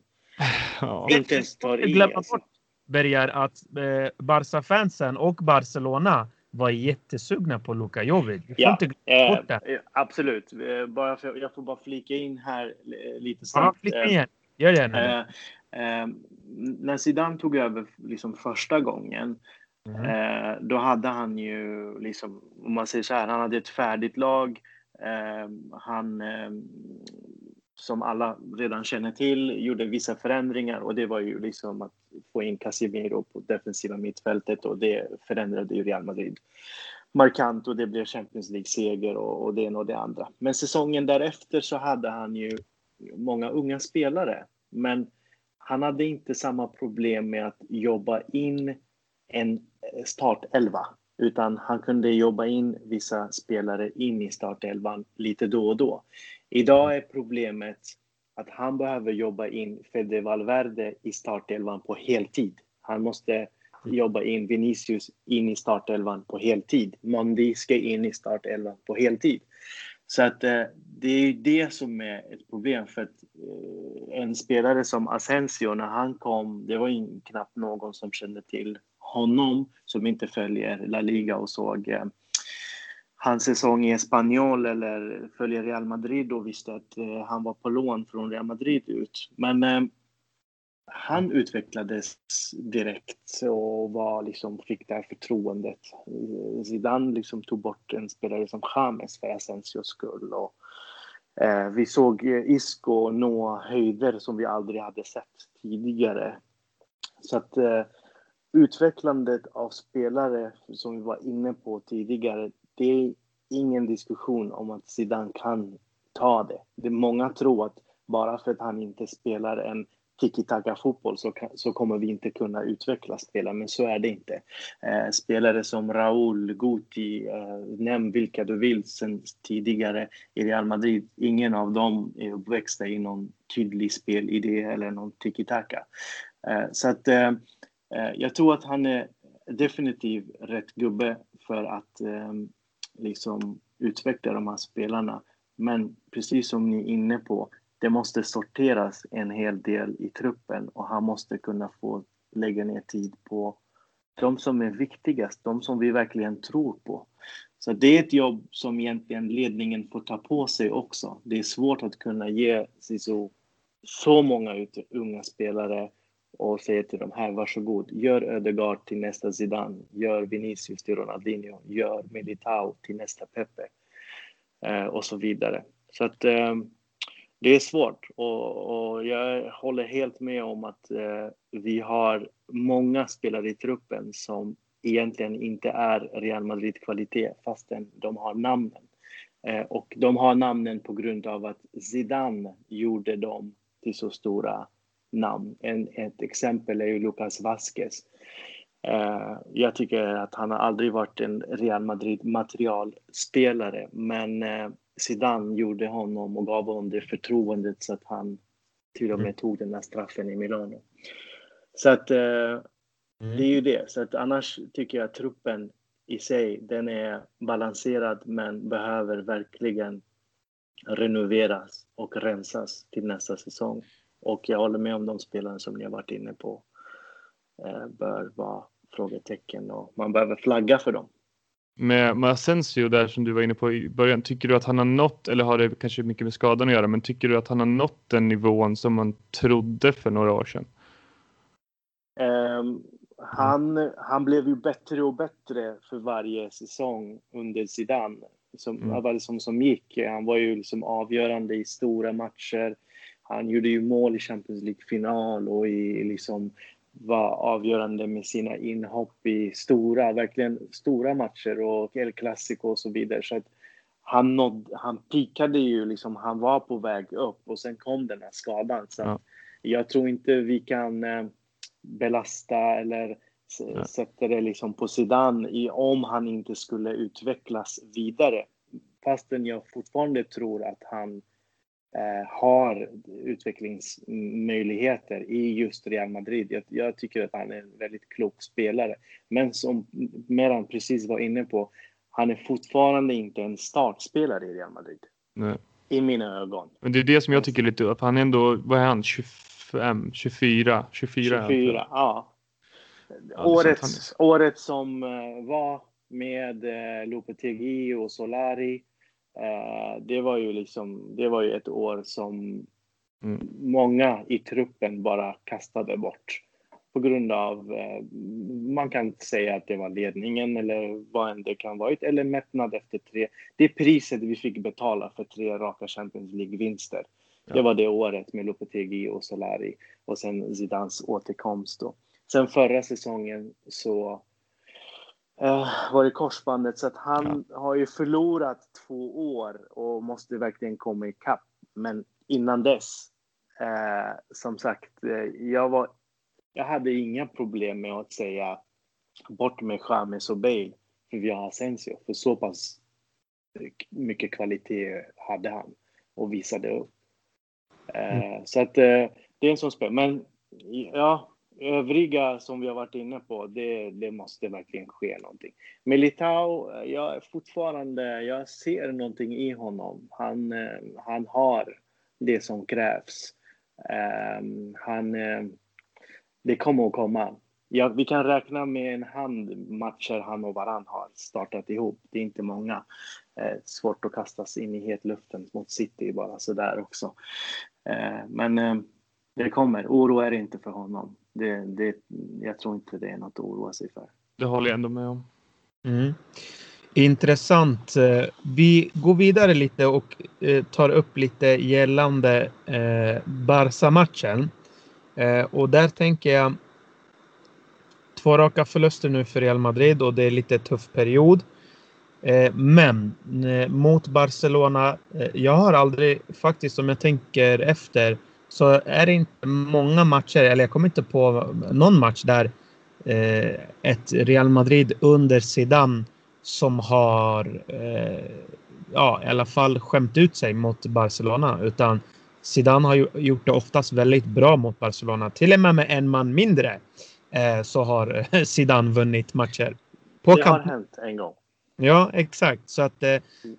Ja. inte ens tar i. glömma Alltså. bort, Bergar, att eh, Barca-fansen och Barcelona var jättesugna på Luka Jovic. Får Ja, inte glömma Eh, bort det. eh, absolut. Eh, bara för, jag får bara flika in här lite Ja, snabbt. flicka Eh, igen. Gör det nu. eh, när Zidane tog över liksom första gången Mm. Eh, då hade han ju, liksom, om man säger så här, han hade ett färdigt lag. Eh, han, som alla redan känner till, gjorde vissa förändringar och det var ju liksom att få in Casemiro på defensiva mittfältet och det förändrade ju Real Madrid markant och det blev Champions League-seger och, och det ena och det andra. Men säsongen därefter så hade han ju många unga spelare, men han hade inte samma problem med att jobba in en startelva, utan han kunde jobba in vissa spelare in i startelvan lite då och då. Idag är problemet att han behöver jobba in Fede Valverde i startelvan på heltid. Han måste jobba in Vinicius in i startelvan på heltid. Mondi ska in i startelvan på heltid. Så att eh, det är ju det som är ett problem för att eh, en spelare som Asensio när han kom, det var knappt någon som kände till honom som inte följer La Liga och såg eh, hans säsong i Espanyol eller följer Real Madrid och visste att eh, han var på lån från Real Madrid ut. Men eh, han utvecklades direkt och var liksom, fick det här förtroendet. Eh, Zidane liksom tog bort en spelare som James för Asensios skull. Och, eh, vi såg eh, Isco nå höjder som vi aldrig hade sett tidigare. Så att eh, utvecklandet av spelare som vi var inne på tidigare, det är ingen diskussion om att Zidane kan ta det. det många tror att bara för att han inte spelar en tiki-taka fotboll så, kan, så kommer vi inte kunna utveckla spelare, men så är det inte. Eh, spelare som Raúl, Guti, eh, nämn vilka du vill sen tidigare i Real Madrid. Ingen av dem är uppväxta i någon tydlig spelidé eller någon tiki-taka. Eh, så att eh, eh jag tror att han är definitivt rätt gubbe för att eh, liksom utveckla de här spelarna. Men precis som ni är inne på, det måste sorteras en hel del i truppen och han måste kunna få lägga ner tid på de som är viktigast, de som vi verkligen tror på. Så det är ett jobb som egentligen ledningen får ta på sig också. Det är svårt att kunna ge så, så många unga spelare och säger till dem här, varsågod, gör Ödegaard till nästa Zidane, gör Vinicius till Ronaldinho, gör Militao till nästa Pepe eh, och så vidare. Så att eh, det är svårt och, och, jag håller helt med om att eh, vi har många spelare i truppen som egentligen inte är Real Madrid-kvalitet fastän de har namnen. Eh, och de har namnen på grund av att Zidane gjorde dem till så stora namn. En, ett exempel är ju Lucas Vasquez. Eh, jag tycker att han har aldrig varit en Real Madrid materialspelare men eh, Zidane gjorde honom och gav honom det förtroendet så att han till och med tog den där straffen i Milano. Så att eh, det är ju det. Så att annars tycker jag att truppen i sig, den är balanserad men behöver verkligen renoveras och rensas till nästa säsong. Och jag håller med om de spelarna som ni har varit inne på eh, bör vara frågetecken och man behöver flagga för dem. Med, med Asensio där som du var inne på i början, tycker du att han har nått, eller har det kanske mycket med skadan att göra, men tycker du att han har nått den nivån som man trodde för några år sedan? Um, han, han blev ju bättre och bättre för varje säsong under Zidane. Som, mm. var det som, som gick. Han var ju liksom avgörande i stora matcher. Han gjorde ju mål i Champions League-final och i liksom var avgörande med sina inhopp i stora, verkligen stora matcher och El Clasico och så vidare. Så att han, nådde, han pikade ju liksom, han var på väg upp och sen kom den här skadan. Så ja. jag tror inte vi kan eh, belasta eller ja. sätter det liksom på sidan i, om han inte skulle utvecklas vidare. Fastän jag fortfarande tror att han har utvecklingsmöjligheter i just Real Madrid. Jag, jag, tycker att han är en väldigt klok spelare. Men som Meran precis var inne på, han är fortfarande inte en startspelare i Real Madrid. Nej. I mina ögon. Men det är det som jag tycker är lite upp. Han är ändå, vad är han, 25, 24? 24, 24 ja. ja året, året som uh, var med uh, Lopetegui och Solari. Uh, det var ju liksom, det var ju ett år som mm. många i truppen bara kastade bort på grund av, eh, man kan säga att det var ledningen eller vad än det kan vara, eller mättnad efter tre. Det priset vi fick betala för tre raka Champions League-vinster. Ja. Det var det året med Lopetegui och Solari och sen Zidans återkomst då. Sen förra säsongen så uh, var det korsbandet så att han ja. har ju förlorat två år och måste verkligen komma ikapp. Men innan dess, uh, som sagt, uh, jag var jag hade inga problem med att säga bort med James och Bale för vi har Asensio. För så pass mycket kvalitet hade han och visade upp. Eh, mm. så att eh, det är en sån spel. Men ja, övriga som vi har varit inne på, det, det måste verkligen ske någonting. Militao, jag är fortfarande, jag ser någonting i honom. Han, eh, han har det som krävs. Ehm, han eh, det kommer att komma. Ja, vi kan räkna med en hand matcher han och Varann har startat ihop. Det är inte många. Eh, svårt att kastas in i hetluften mot City bara sådär också. Eh, men eh, det kommer. Oro är det inte för honom. Det, det, jag tror inte det är något att oroa sig för. Det håller jag ändå med om. Mm. Intressant. Eh, vi går vidare lite och eh, tar upp lite gällande eh, Barca-matchen. Och där tänker jag två raka förluster nu för Real Madrid och det är lite tuff period. Men mot Barcelona, jag har aldrig faktiskt om jag tänker efter så är det inte många matcher, eller jag kommer inte på någon match där eh, ett Real Madrid under Zidane som har eh, ja, i alla fall skämt ut sig mot Barcelona utan Zidane har gjort det oftast väldigt bra mot Barcelona. Till och med med en man mindre eh, så har [LAUGHS] Zidane vunnit matcher. På det har hänt en gång. Ja, exakt. Så att eh,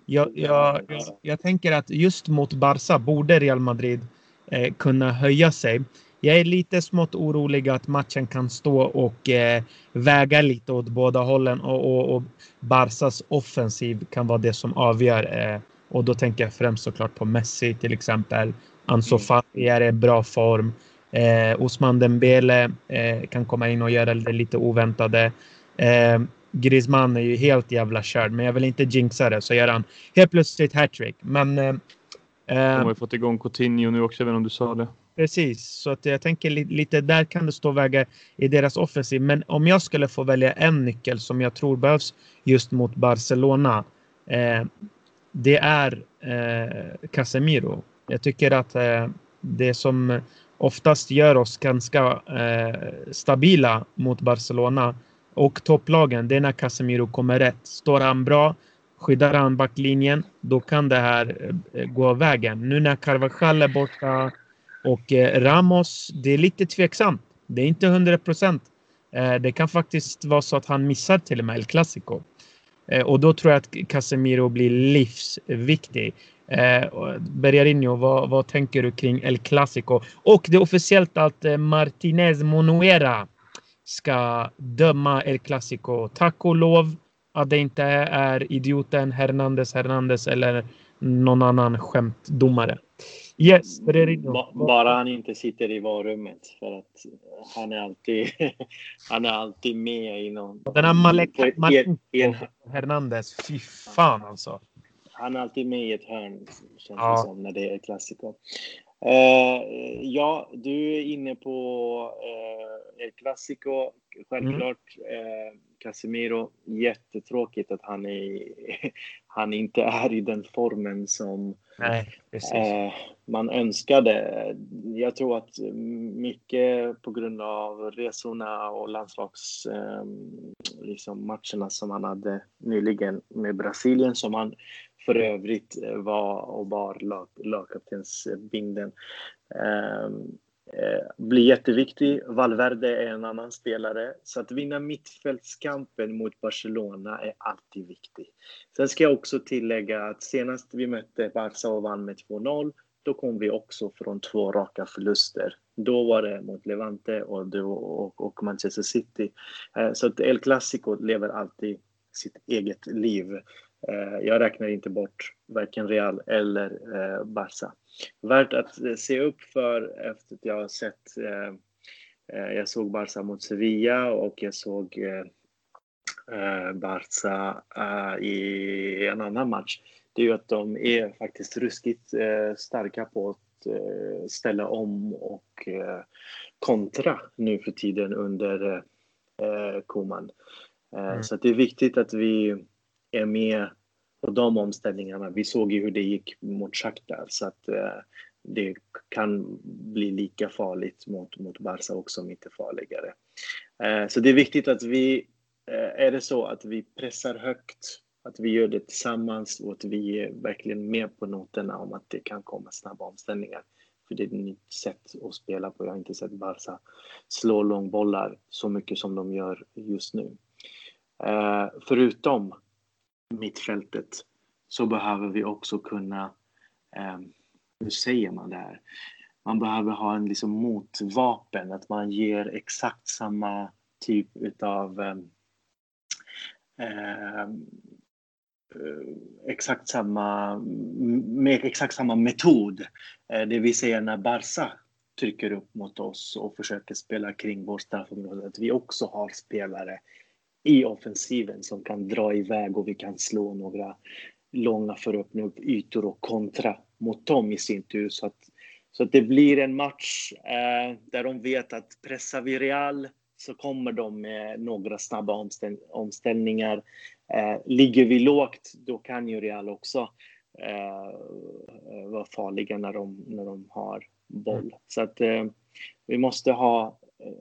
jag, jag, jag, jag, tänker att just mot Barca borde Real Madrid eh, kunna höja sig. Jag är lite smått orolig att matchen kan stå och eh, väga lite åt båda hållen och, och, och Barcas offensiv kan vara det som avgör. Eh, och då tänker jag främst såklart på Messi till exempel Ansu mm. Fati är i bra form. Eh, Osman Dembele eh, kan komma in och göra det lite oväntade. Eh, Griezmann är ju helt jävla körd, men jag vill inte jinxa det så gör han helt plötsligt hattrick. Men... Eh, De har ju fått igång Coutinho nu också, även om du sa det. Precis, så att jag tänker lite där kan det stå väga i deras offensiv. Men om jag skulle få välja en nyckel som jag tror behövs just mot Barcelona. Eh, det är eh, Casemiro. Jag tycker att eh, det som oftast gör oss ganska eh, stabila mot Barcelona och topplagen, det är när Casemiro kommer rätt. Står han bra, skyddar han backlinjen, då kan det här eh, gå gå vägen. Nu när Carvajal är borta och eh, Ramos, det är lite tveksamt. Det är inte 100 procent. Eh, det kan faktiskt vara så att han missar till och med El Clasico. Och då tror jag att Casemiro blir livsviktig. Eh, Bergarinho, vad, vad tänker du kring El Clasico? Och det är officiellt att Martinez Monuera ska döma El Clasico. Tack och lov att det inte är idioten Hernandez Hernandez eller någon annan skämtdomare. Yes, Bergarinho. Bara han inte sitter i varummet för att han är alltid, [LAUGHS] han är alltid med i någon... Den här Malek, Malek Hernandez, fy fan alltså. Han är alltid med i ett hörn, känns ja. det som, när det är klassiker. Uh, ja, du är inne på uh, El Clasico. Självklart mm. uh, Casemiro, jättetråkigt att han, är, [LAUGHS] han inte är i den formen som Nej, eh, man önskade. Jag tror att mycket på grund av resorna och landslags eh, liksom matcherna som han hade nyligen med Brasilien som han för övrigt var och bar lag, lagkaptensbindeln. Eh, eh, Eh, blir jätteviktig. Valverde är en annan spelare. Så att vinna mittfältskampen mot Barcelona är alltid viktigt. Sen ska jag också tillägga att senast vi mötte Barca och vann med 2-0, då kom vi också från två raka förluster. Då var det mot Levante och, och, och Manchester City. Eh, så att El Clasico lever alltid sitt eget liv. Eh, jag räknar inte bort varken Real eller eh, Barca. Värt att eh, se upp för efter att jag har sett jag såg Barca mot Sevilla och jag såg Barca i en annan match. Det är ju att de är faktiskt ruskigt starka på att ställa om och kontra nu för tiden under Koman. Mm. Så det är viktigt att vi är med på de omställningarna. Vi såg ju hur det gick mot Shakhtar så att eh, det kan bli lika farligt mot, mot Barca också, om inte farligare. Eh, så det är viktigt att vi, eh, är det så att vi pressar högt, att vi gör det tillsammans och att vi är verkligen med på noterna om att det kan komma snabba omställningar. För det är ett nytt sätt att spela på. Jag har inte sett Barca slå långbollar så mycket som de gör just nu. Förutom mittfältet så behöver vi också kunna, eh, hur säger man det här? Man behöver ha en liksom motvapen, att man ger exakt samma typ utav ehm, ehm, eh, exakt samma, med exakt samma metod. Eh, det vill säga när Barca trycker upp mot oss och försöker spela kring vårt straffområde, att vi också har spelare i offensiven som kan dra iväg och vi kan slå några långa för att öppna upp ytor och kontra mot dem i sin tur. Så att, så att det blir en match eh, där de vet att pressar vi Real så kommer de med några snabba omställ omställningar. Eh, ligger vi lågt, då kan ju Real också eh, vara farliga när de, när de har boll. Mm. Så att eh, vi måste ha eh,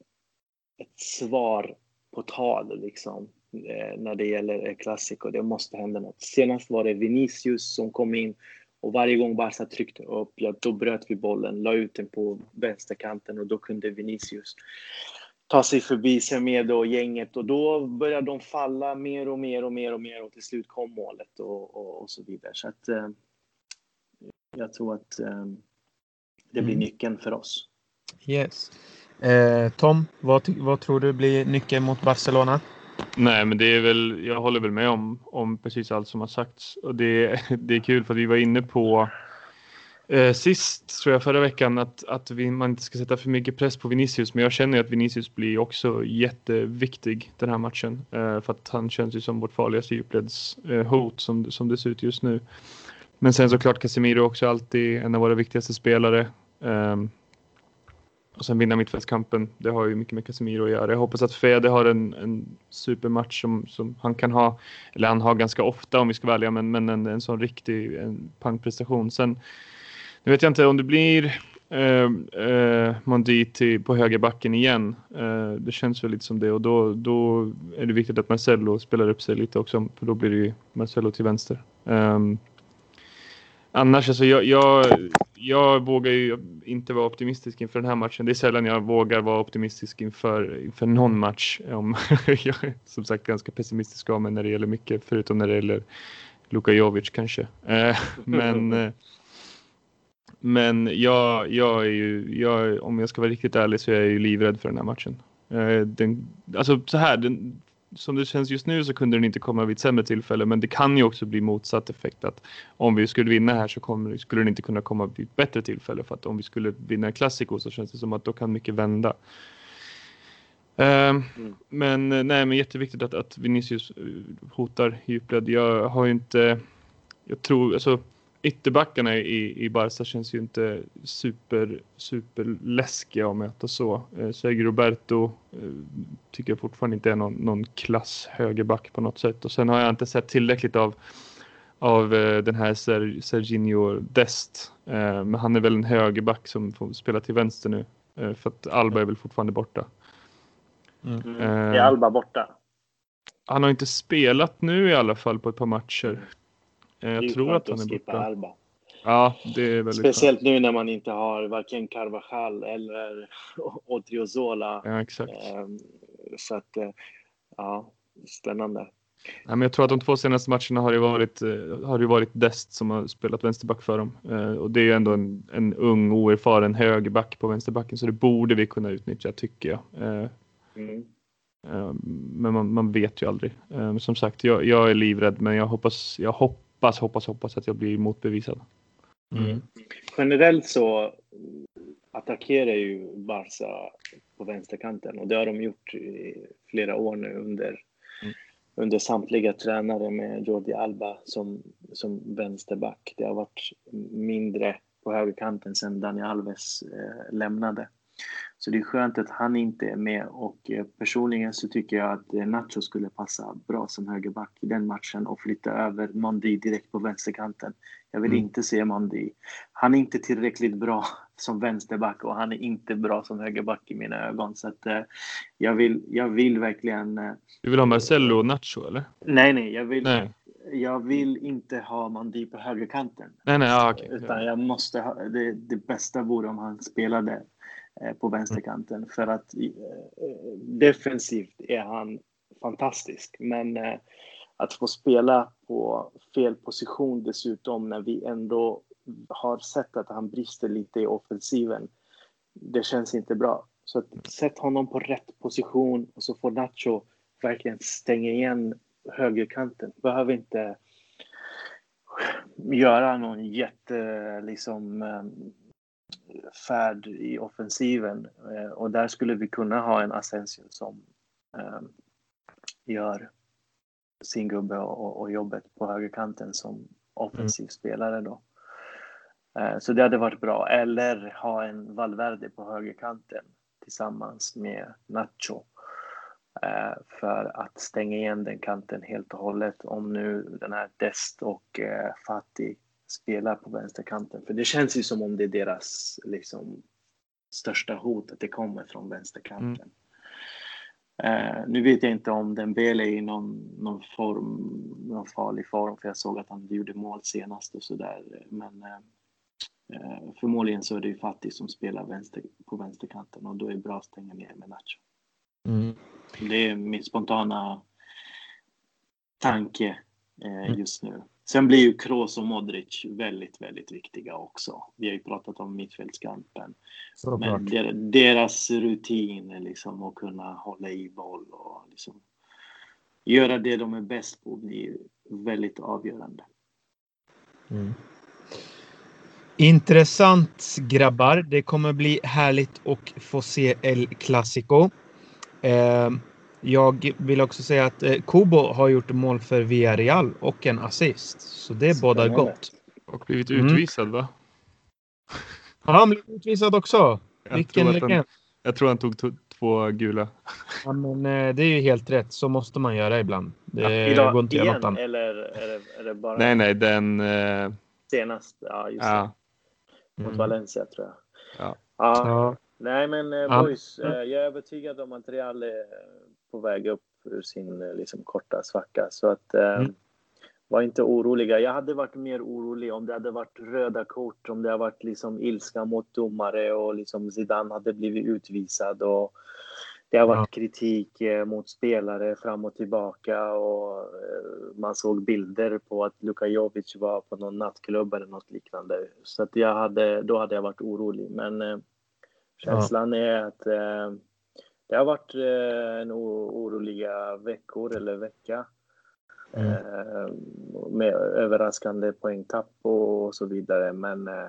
ett svar på tal liksom, eh, när det gäller klassiker. Det måste hända något. Senast var det Vinicius som kom in och varje gång Barca tryckte upp, ja, då bröt vi bollen, la ut den på vänsterkanten och då kunde Vinicius ta sig förbi Semedo och gänget och då började de falla mer och mer och mer och mer och till slut kom målet och, och, och så vidare. Så att eh, jag tror att eh, det blir mm. nyckeln för oss. Yes. Eh, Tom, vad, vad tror du blir nyckeln mot Barcelona? Nej, men det är väl, jag håller väl med om, om precis allt som har sagts. Och det, [LAUGHS] det är kul för att vi var inne på eh, sist, tror jag, förra veckan att, att vi, man inte ska sätta för mycket press på Vinicius. Men jag känner att Vinicius blir också jätteviktig den här matchen. Eh, för att han känns ju som vårt farligaste djupledshot eh, som, som det ser ut just nu. Men sen såklart Casemiro också alltid en av våra viktigaste spelare. Um, och sen vinna mittfältskampen, det har ju mycket med Casemiro att göra. Jag hoppas att Fede har en, en supermatch som, som han kan ha, eller han har ganska ofta om vi ska vara ärliga, men, men en, en sån riktig en pangprestation. Sen, nu vet jag inte om det blir eh, eh, Monditi på högerbacken igen. Eh, det känns väl lite som det och då, då är det viktigt att Marcello spelar upp sig lite också, för då blir det ju Marcello till vänster. Um, annars, alltså jag, jag jag vågar ju inte vara optimistisk inför den här matchen. Det är sällan jag vågar vara optimistisk inför, inför någon match. Om, [LAUGHS] jag är som sagt ganska pessimistisk av mig när det gäller mycket, förutom när det gäller Luka Jovic kanske. Eh, [LAUGHS] men eh, men jag, jag är ju, jag, om jag ska vara riktigt ärlig så är jag ju livrädd för den här matchen. Eh, den, alltså så här, den, som det känns just nu så kunde den inte komma vid ett sämre tillfälle men det kan ju också bli motsatt effekt att om vi skulle vinna här så kommer, skulle den inte kunna komma vid ett bättre tillfälle för att om vi skulle vinna en klassiko så känns det som att då kan mycket vända. Uh, mm. Men eh, nej, men jätteviktigt att, att Vinicius eh, hotar djupled. Jag har ju inte, jag tror, alltså ytterbackarna i, i Barca känns ju inte super, super läskiga att möta så. Eh, Sergio Roberto eh, tycker jag fortfarande inte är någon, någon klass högerback på något sätt. Och sen har jag inte sett tillräckligt av, av eh, den här Ser, Serginho Dest. Eh, men han är väl en högerback som får spela till vänster nu. Eh, för att Alba är väl fortfarande borta. Mm. Mm. Är Alba borta? Han har inte spelat nu i alla fall på ett par matcher. Eh, jag tror att han är borta. Alba. Ja, det är väldigt Speciellt skönt. nu när man inte har varken Carvajal eller [LAUGHS] Odriozola. Ja, exakt. Ehm, så att, eh, ja, spännande. Ja, men jag tror att de två senaste matcherna har det varit, eh, har det varit Dest som har spelat vänsterback för dem. Och det är ju ändå en, en ung oerfaren högerback på vänsterbacken så det borde vi kunna utnyttja tycker jag. Mm. Men man, man, vet ju aldrig. Som sagt, jag, jag, är livrädd men jag hoppas, jag hoppas, hoppas, hoppas att jag blir motbevisad. Mm. Generellt så attackerar ju Barca på vänsterkanten och det har de gjort i flera år nu under, mm. under samtliga tränare med Jordi Alba som, som vänsterback. Det har varit mindre på högerkanten sedan Dani Alves eh, lämnade. Så det är skönt att han inte är med och eh, personligen så tycker jag att eh, Nacho skulle passa bra som högerback i den matchen och flytta över Mondi direkt på vänsterkanten. Jag vill mm. inte se Mondi. Han är inte tillräckligt bra [LAUGHS] som vänsterback och han är inte bra som högerback i mina ögon. Så att uh, jag, vill, jag vill verkligen... Uh, du vill ha Marcello och Nacho eller? Nej, nej, jag vill, nej. Jag vill inte ha Mondi på högerkanten. Nej, nej, ah, okay. Utan jag måste ha, det, det bästa vore om han spelade Eh, på vänsterkanten för att eh, defensivt är han fantastisk. Men eh, att få spela på fel position dessutom när vi ändå har sett att han brister lite i offensiven. Det känns inte bra. Så att, sätt honom på rätt position och så får Nacho verkligen stänga igen högerkanten. Behöver inte göra någon jätte liksom färd i offensiven eh, och där skulle vi kunna ha en Asensio som eh, gör sin gubbe och, och, jobbet på högerkanten som offensiv mm. spelare då. Eh, så det hade varit bra. Eller ha en Valverde på högerkanten tillsammans med Nacho eh, för att stänga igen den kanten helt och hållet om nu den här Dest och Fatih spelar på vänsterkanten. För det känns ju som om det är deras liksom, största hot, att det kommer från vänsterkanten. Mm. Uh, nu vet jag inte om Dembele är i någon, någon, form, någon farlig form, för jag såg att han gjorde mål senast och sådär. Men uh, förmodligen så är det ju Fatih som spelar vänster, på vänsterkanten och då är det bra att stänga ner med Nacho. Mm. Det är min spontana tanke uh, just nu. Sen blir ju Kroos och Modric väldigt, väldigt viktiga också. Vi har ju pratat om mittfältskampen. Men deras rutin liksom att kunna hålla i boll och liksom göra det de är bäst på blir väldigt avgörande. Mm. Intressant grabbar. Det kommer bli härligt att få se El Clasico. Eh, jag vill också säga att eh, Kubo har gjort mål för Villarreal och en assist. Så det bådar gott. Och blivit mm. utvisad mm. va? Har han blivit utvisad också? Jag Vilken legend. Jag tror han tog två gula. Ja, men, eh, det är ju helt rätt. Så måste man göra ibland. Det ja, idag, går inte igen, något annat. Eller är det, är det, bara... Nej, nej, den... Eh... Senast, ja just ja. det. Mot mm. Valencia tror jag. Ja. ja. ja. Nej, men eh, boys, eh, jag är övertygad om att Real är på väg upp ur sin eh, liksom, korta svacka. Så att eh, mm. var inte oroliga. Jag hade varit mer orolig om det hade varit röda kort, om det hade varit liksom ilska mot domare och liksom Zidane hade blivit utvisad och det har varit kritik eh, mot spelare fram och tillbaka och man såg bilder på att Luka Jovic var på någon nattklubb eller något liknande. Så att jag hade, då hade jag varit orolig. Men eh, känslan ja. är att eh, det har varit eh, en oroliga veckor eller vecka. Mm. Eh, med överraskande poängtapp och så vidare. Men eh,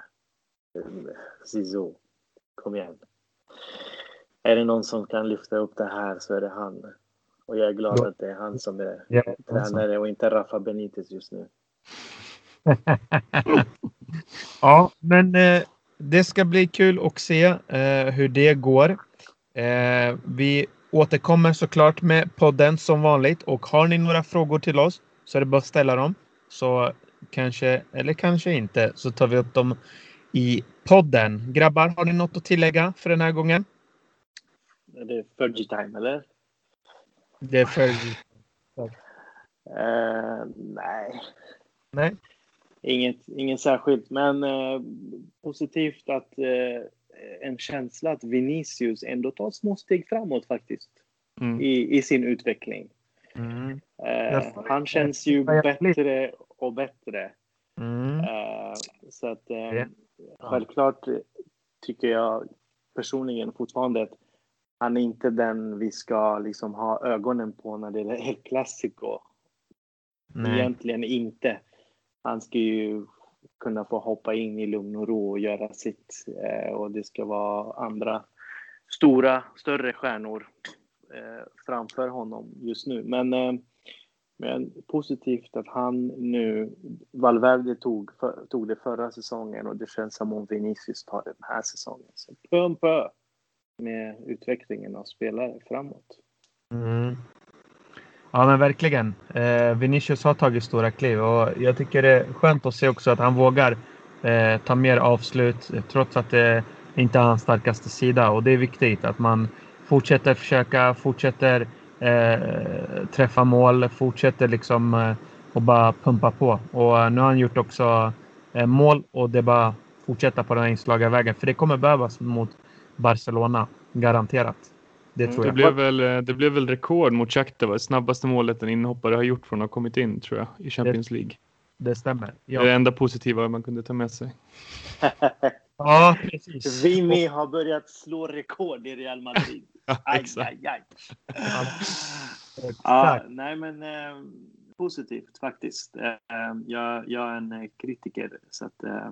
Zizou, kom igen. Är det någon som kan lyfta upp det här så är det han. Och jag är glad att det är han som är ja, tränare och inte Rafa Benitez just nu. [LAUGHS] ja, men eh, det ska bli kul att se eh, hur det går. Eh, vi återkommer såklart med podden som vanligt och har ni några frågor till oss så är det bara att ställa dem. Så kanske, eller kanske inte, så tar vi upp dem i podden. Grabbar, har ni något att tillägga för den här gången? Är det Fergie time eller? Det är Fergie. Uh, nej. Nej. Inget, inget särskilt, men uh, positivt att uh, en känsla att Vinicius ändå tar små steg framåt faktiskt mm. i, i sin utveckling. Mm. Uh, han känns ju bättre och bättre. Mm. Uh, så att um, självklart tycker jag personligen fortfarande att han är inte den vi ska liksom ha ögonen på när det är El Clasico. Nej. Egentligen inte. Han ska ju kunna få hoppa in i lugn och ro och göra sitt. Eh, och det ska vara andra stora, större stjärnor eh, framför honom just nu. Men, eh, men positivt att han nu, Valverde tog, för, tog det förra säsongen och det känns som om Vinicius tar det den här säsongen. Så pö om pö med utvecklingen av spelare framåt. Mm. Ja men verkligen. Eh, Vinicius har tagit stora kliv och jag tycker det är skönt att se också att han vågar eh, ta mer avslut eh, trots att det inte är hans starkaste sida och det är viktigt att man fortsätter försöka, fortsätter eh, träffa mål, fortsätter liksom eh, och bara pumpa på. Och eh, nu har han gjort också eh, mål och det är bara fortsätta på den här inslagna vägen för det kommer behövas mot Barcelona, garanterat. Det, tror jag. det, blev väl, eh, det blev väl rekord mot Shakhtar, det snabbaste målet en inhoppare har gjort från att ha kommit in tror jag i Champions det, League. Det stämmer. Ja. Det är det enda positiva man kunde ta med sig. [LAUGHS] ja, precis. Vimy har börjat slå rekord i Real Madrid. [LAUGHS] ja, aj, aj, aj. ja, [LAUGHS] nej, men eh, positivt faktiskt. Eh, jag, jag är en kritiker så att eh, Eh,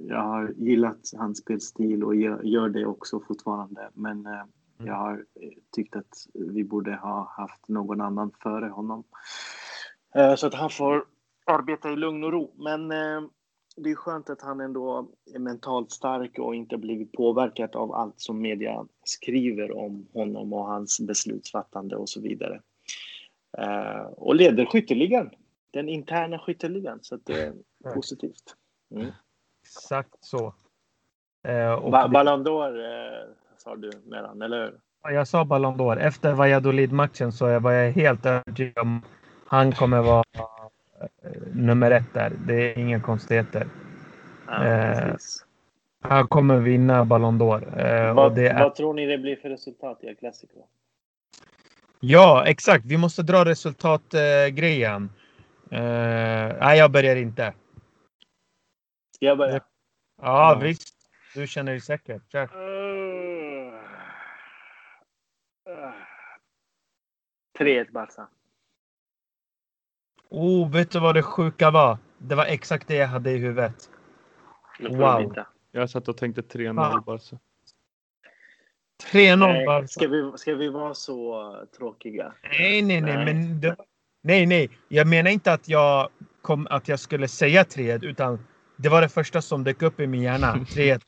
jag har gillat hans spelstil och gör det också fortfarande. Men eh, mm. jag har eh, tyckt att vi borde ha haft någon annan före honom. Så att han får arbeta i lugn och ro. Men det är skönt att han ändå är mentalt stark och inte blivit påverkad av allt som media skriver om honom och hans beslutsfattande och så vidare. Och leder skytteligan, den interna skytteligan, så det är positivt. Mm. Exakt så. Eh, ba Ballon d'Or eh, sa du medan, eller hur? Jag sa Ballon d'Or. Efter Valladolid-matchen så var jag helt övertygad om han kommer vara eh, nummer ett där. Det är inga konstigheter. Ja, eh, han kommer vinna Ballon d'Or. Eh, vad, är... vad tror ni det blir för resultat i El Clasico? Ja, exakt. Vi måste dra resultatgrejen. Eh, nej, jag börjar inte. Ska jag börja? Ja, mm. visst. Du känner dig säker. Kör. Uh, uh, 3-1 Barca. Oh, vet du vad det sjuka var? Det var exakt det jag hade i huvudet. Wow. Jag satt och tänkte 3-0 Barca. 3-0 Barca. Ska vi, ska vi vara så tråkiga? Nej, nej, nej. nej. Men det, nej, nej. Jag menar inte att jag, kom, att jag skulle säga 3 utan det var det första som dök upp i min hjärna. [LAUGHS] 3-1.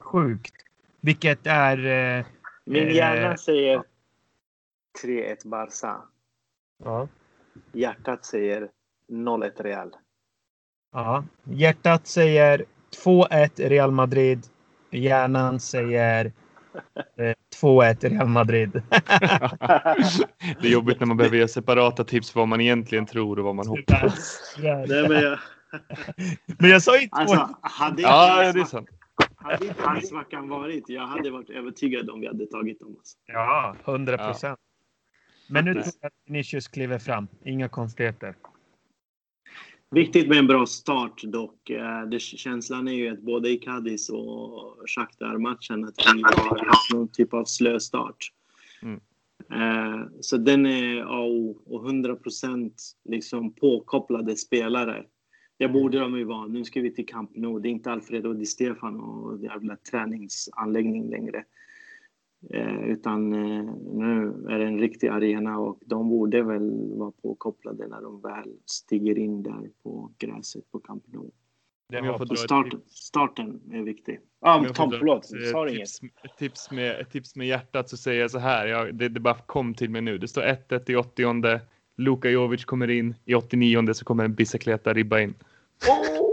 Sjukt. Vilket är... Eh, min hjärna eh, säger 3-1 Barca. Ja. Hjärtat säger 0-1 Real. Ja. Hjärtat säger 2-1 Real Madrid. Hjärnan säger [LAUGHS] eh, 2-1 Real Madrid. [LAUGHS] det är jobbigt när man behöver ge separata tips på vad man egentligen tror och vad man hoppas. Nej, men jag, [LAUGHS] Men jag sa ju två. Alltså, hade ja, det är sant. Hade inte svackan varit, jag hade varit övertygad om vi hade tagit dem. Alltså. Ja, hundra procent. Men nu tror jag att Vinicius kliver fram. Inga konstigheter. Viktigt med en bra start dock. Eh, det, känslan är ju att både i Cadiz och Shakhtar-matchen att vi har haft någon typ av slö start. Mm. Eh, så den är A och 100 procent liksom påkopplade spelare. Det borde de ju vara. Nu ska vi till Camp Nou. Det är inte Alfredo Di Stefano och jävla träningsanläggning längre. Eh, utan eh, nu är det en riktig arena och de borde väl vara påkopplade när de väl stiger in där på gräset på Camp Nou. Starten, starten är viktig. Ah, Tom, förlåt. Sa tips, ett, tips med, ett tips med hjärtat så säger jag så här. Jag, det, det bara kom till mig nu. Det står 1-1 i 80 Luka Jovic kommer in. I 89 så kommer en Bicicleta ribba in. Oh!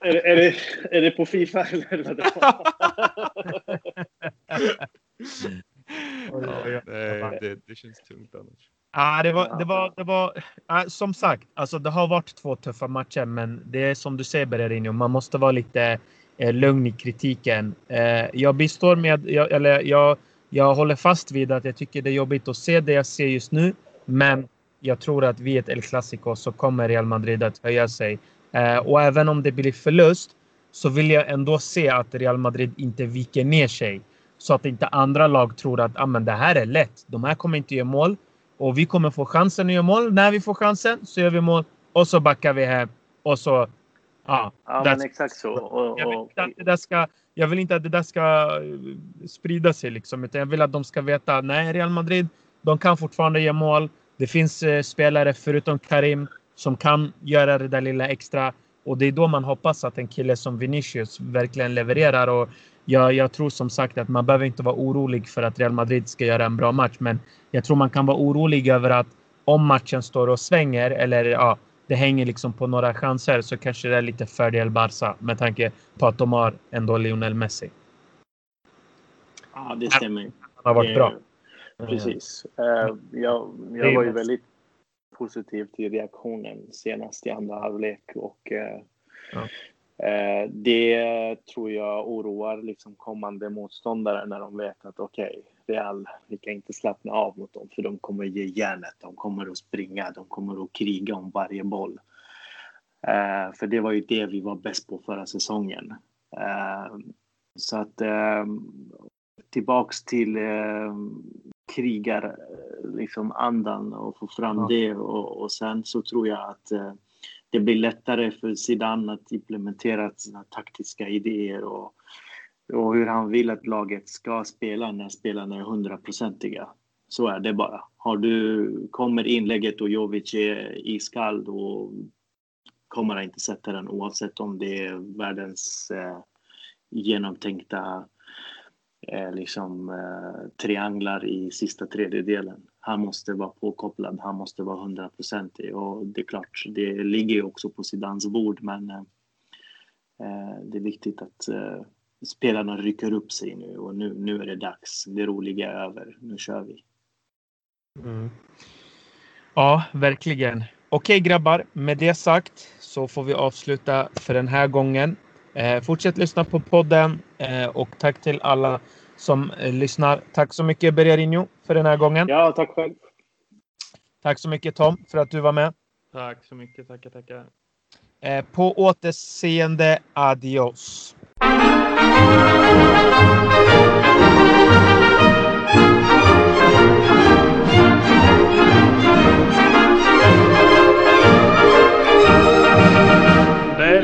är, är, det, är det på Fifa eller vad det [LAUGHS] ja, det, det känns tungt annars. Ah, det var, det var, det var ah, som sagt, alltså det har varit två tuffa matcher, men det är som du säger Bererinho, man måste vara lite eh, lugn i kritiken. Eh, jag bistår med, jag, eller jag, jag håller fast vid att jag tycker det är jobbigt att se det jag ser just nu, men jag tror att vid ett El Clasico så kommer Real Madrid att höja sig. Eh, och även om det blir förlust så vill jag ändå se att Real Madrid inte viker ner sig. Så att inte andra lag tror att ah, men det här är lätt. De här kommer inte göra mål. Och vi kommer få chansen att göra mål. När vi får chansen så gör vi mål. Och så backar vi hem. Och så... Ja, ja men exakt så. Och, jag, vill inte att det där ska, jag vill inte att det där ska eh, sprida sig. Liksom, utan jag vill att de ska veta nej, Real Madrid, de kan fortfarande göra mål. Det finns eh, spelare förutom Karim som kan göra det där lilla extra. Och det är då man hoppas att en kille som Vinicius verkligen levererar. Och jag, jag tror som sagt att man behöver inte vara orolig för att Real Madrid ska göra en bra match. Men jag tror man kan vara orolig över att om matchen står och svänger eller ja, det hänger liksom på några chanser så kanske det är lite fördel Barca med tanke på att de har ändå Lionel Messi. Ja, det stämmer. Han har varit bra. Precis. Uh, jag, jag var ju väldigt positiv till reaktionen senast i andra halvlek och uh, ja. uh, det tror jag oroar liksom kommande motståndare när de vet att okej, okay, Real, vi kan inte slappna av mot dem för de kommer ge järnet, de kommer att springa, de kommer att kriga om varje boll. för det var ju det vi var bäst på förra säsongen. så att tillbaks till krigar eh, liksom andan och få fram ja. det och, och sen så tror jag att eh, det blir lättare för Zidane att implementera sina taktiska idéer och, och hur han vill att laget ska spela när spelarna är hundraprocentiga. Så är det bara. Har du, kommer inlägget och Jovic är iskall då kommer han inte sätta den oavsett om det är världens eh, genomtänkta eh, liksom, eh, trianglar i sista tredjedelen. Han måste vara påkopplad, han måste vara hundraprocentig och det är klart, det ligger ju också på Zidans bord men eh, eh, det är viktigt att eh, spelarna rycker upp sig nu och nu, nu är det dags. Det roliga är över, nu kör vi. Mm. Ja, verkligen. Okej grabbar, med det sagt så får vi avsluta för den här gången. Eh, fortsätt lyssna på podden eh, och tack till alla som eh, lyssnar. Tack så mycket Bergarinho för den här gången. Ja, tack själv. Tack så mycket Tom för att du var med. Tack så mycket. Tackar, tackar. Eh, på återseende. Adios.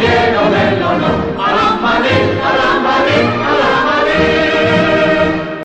lleno de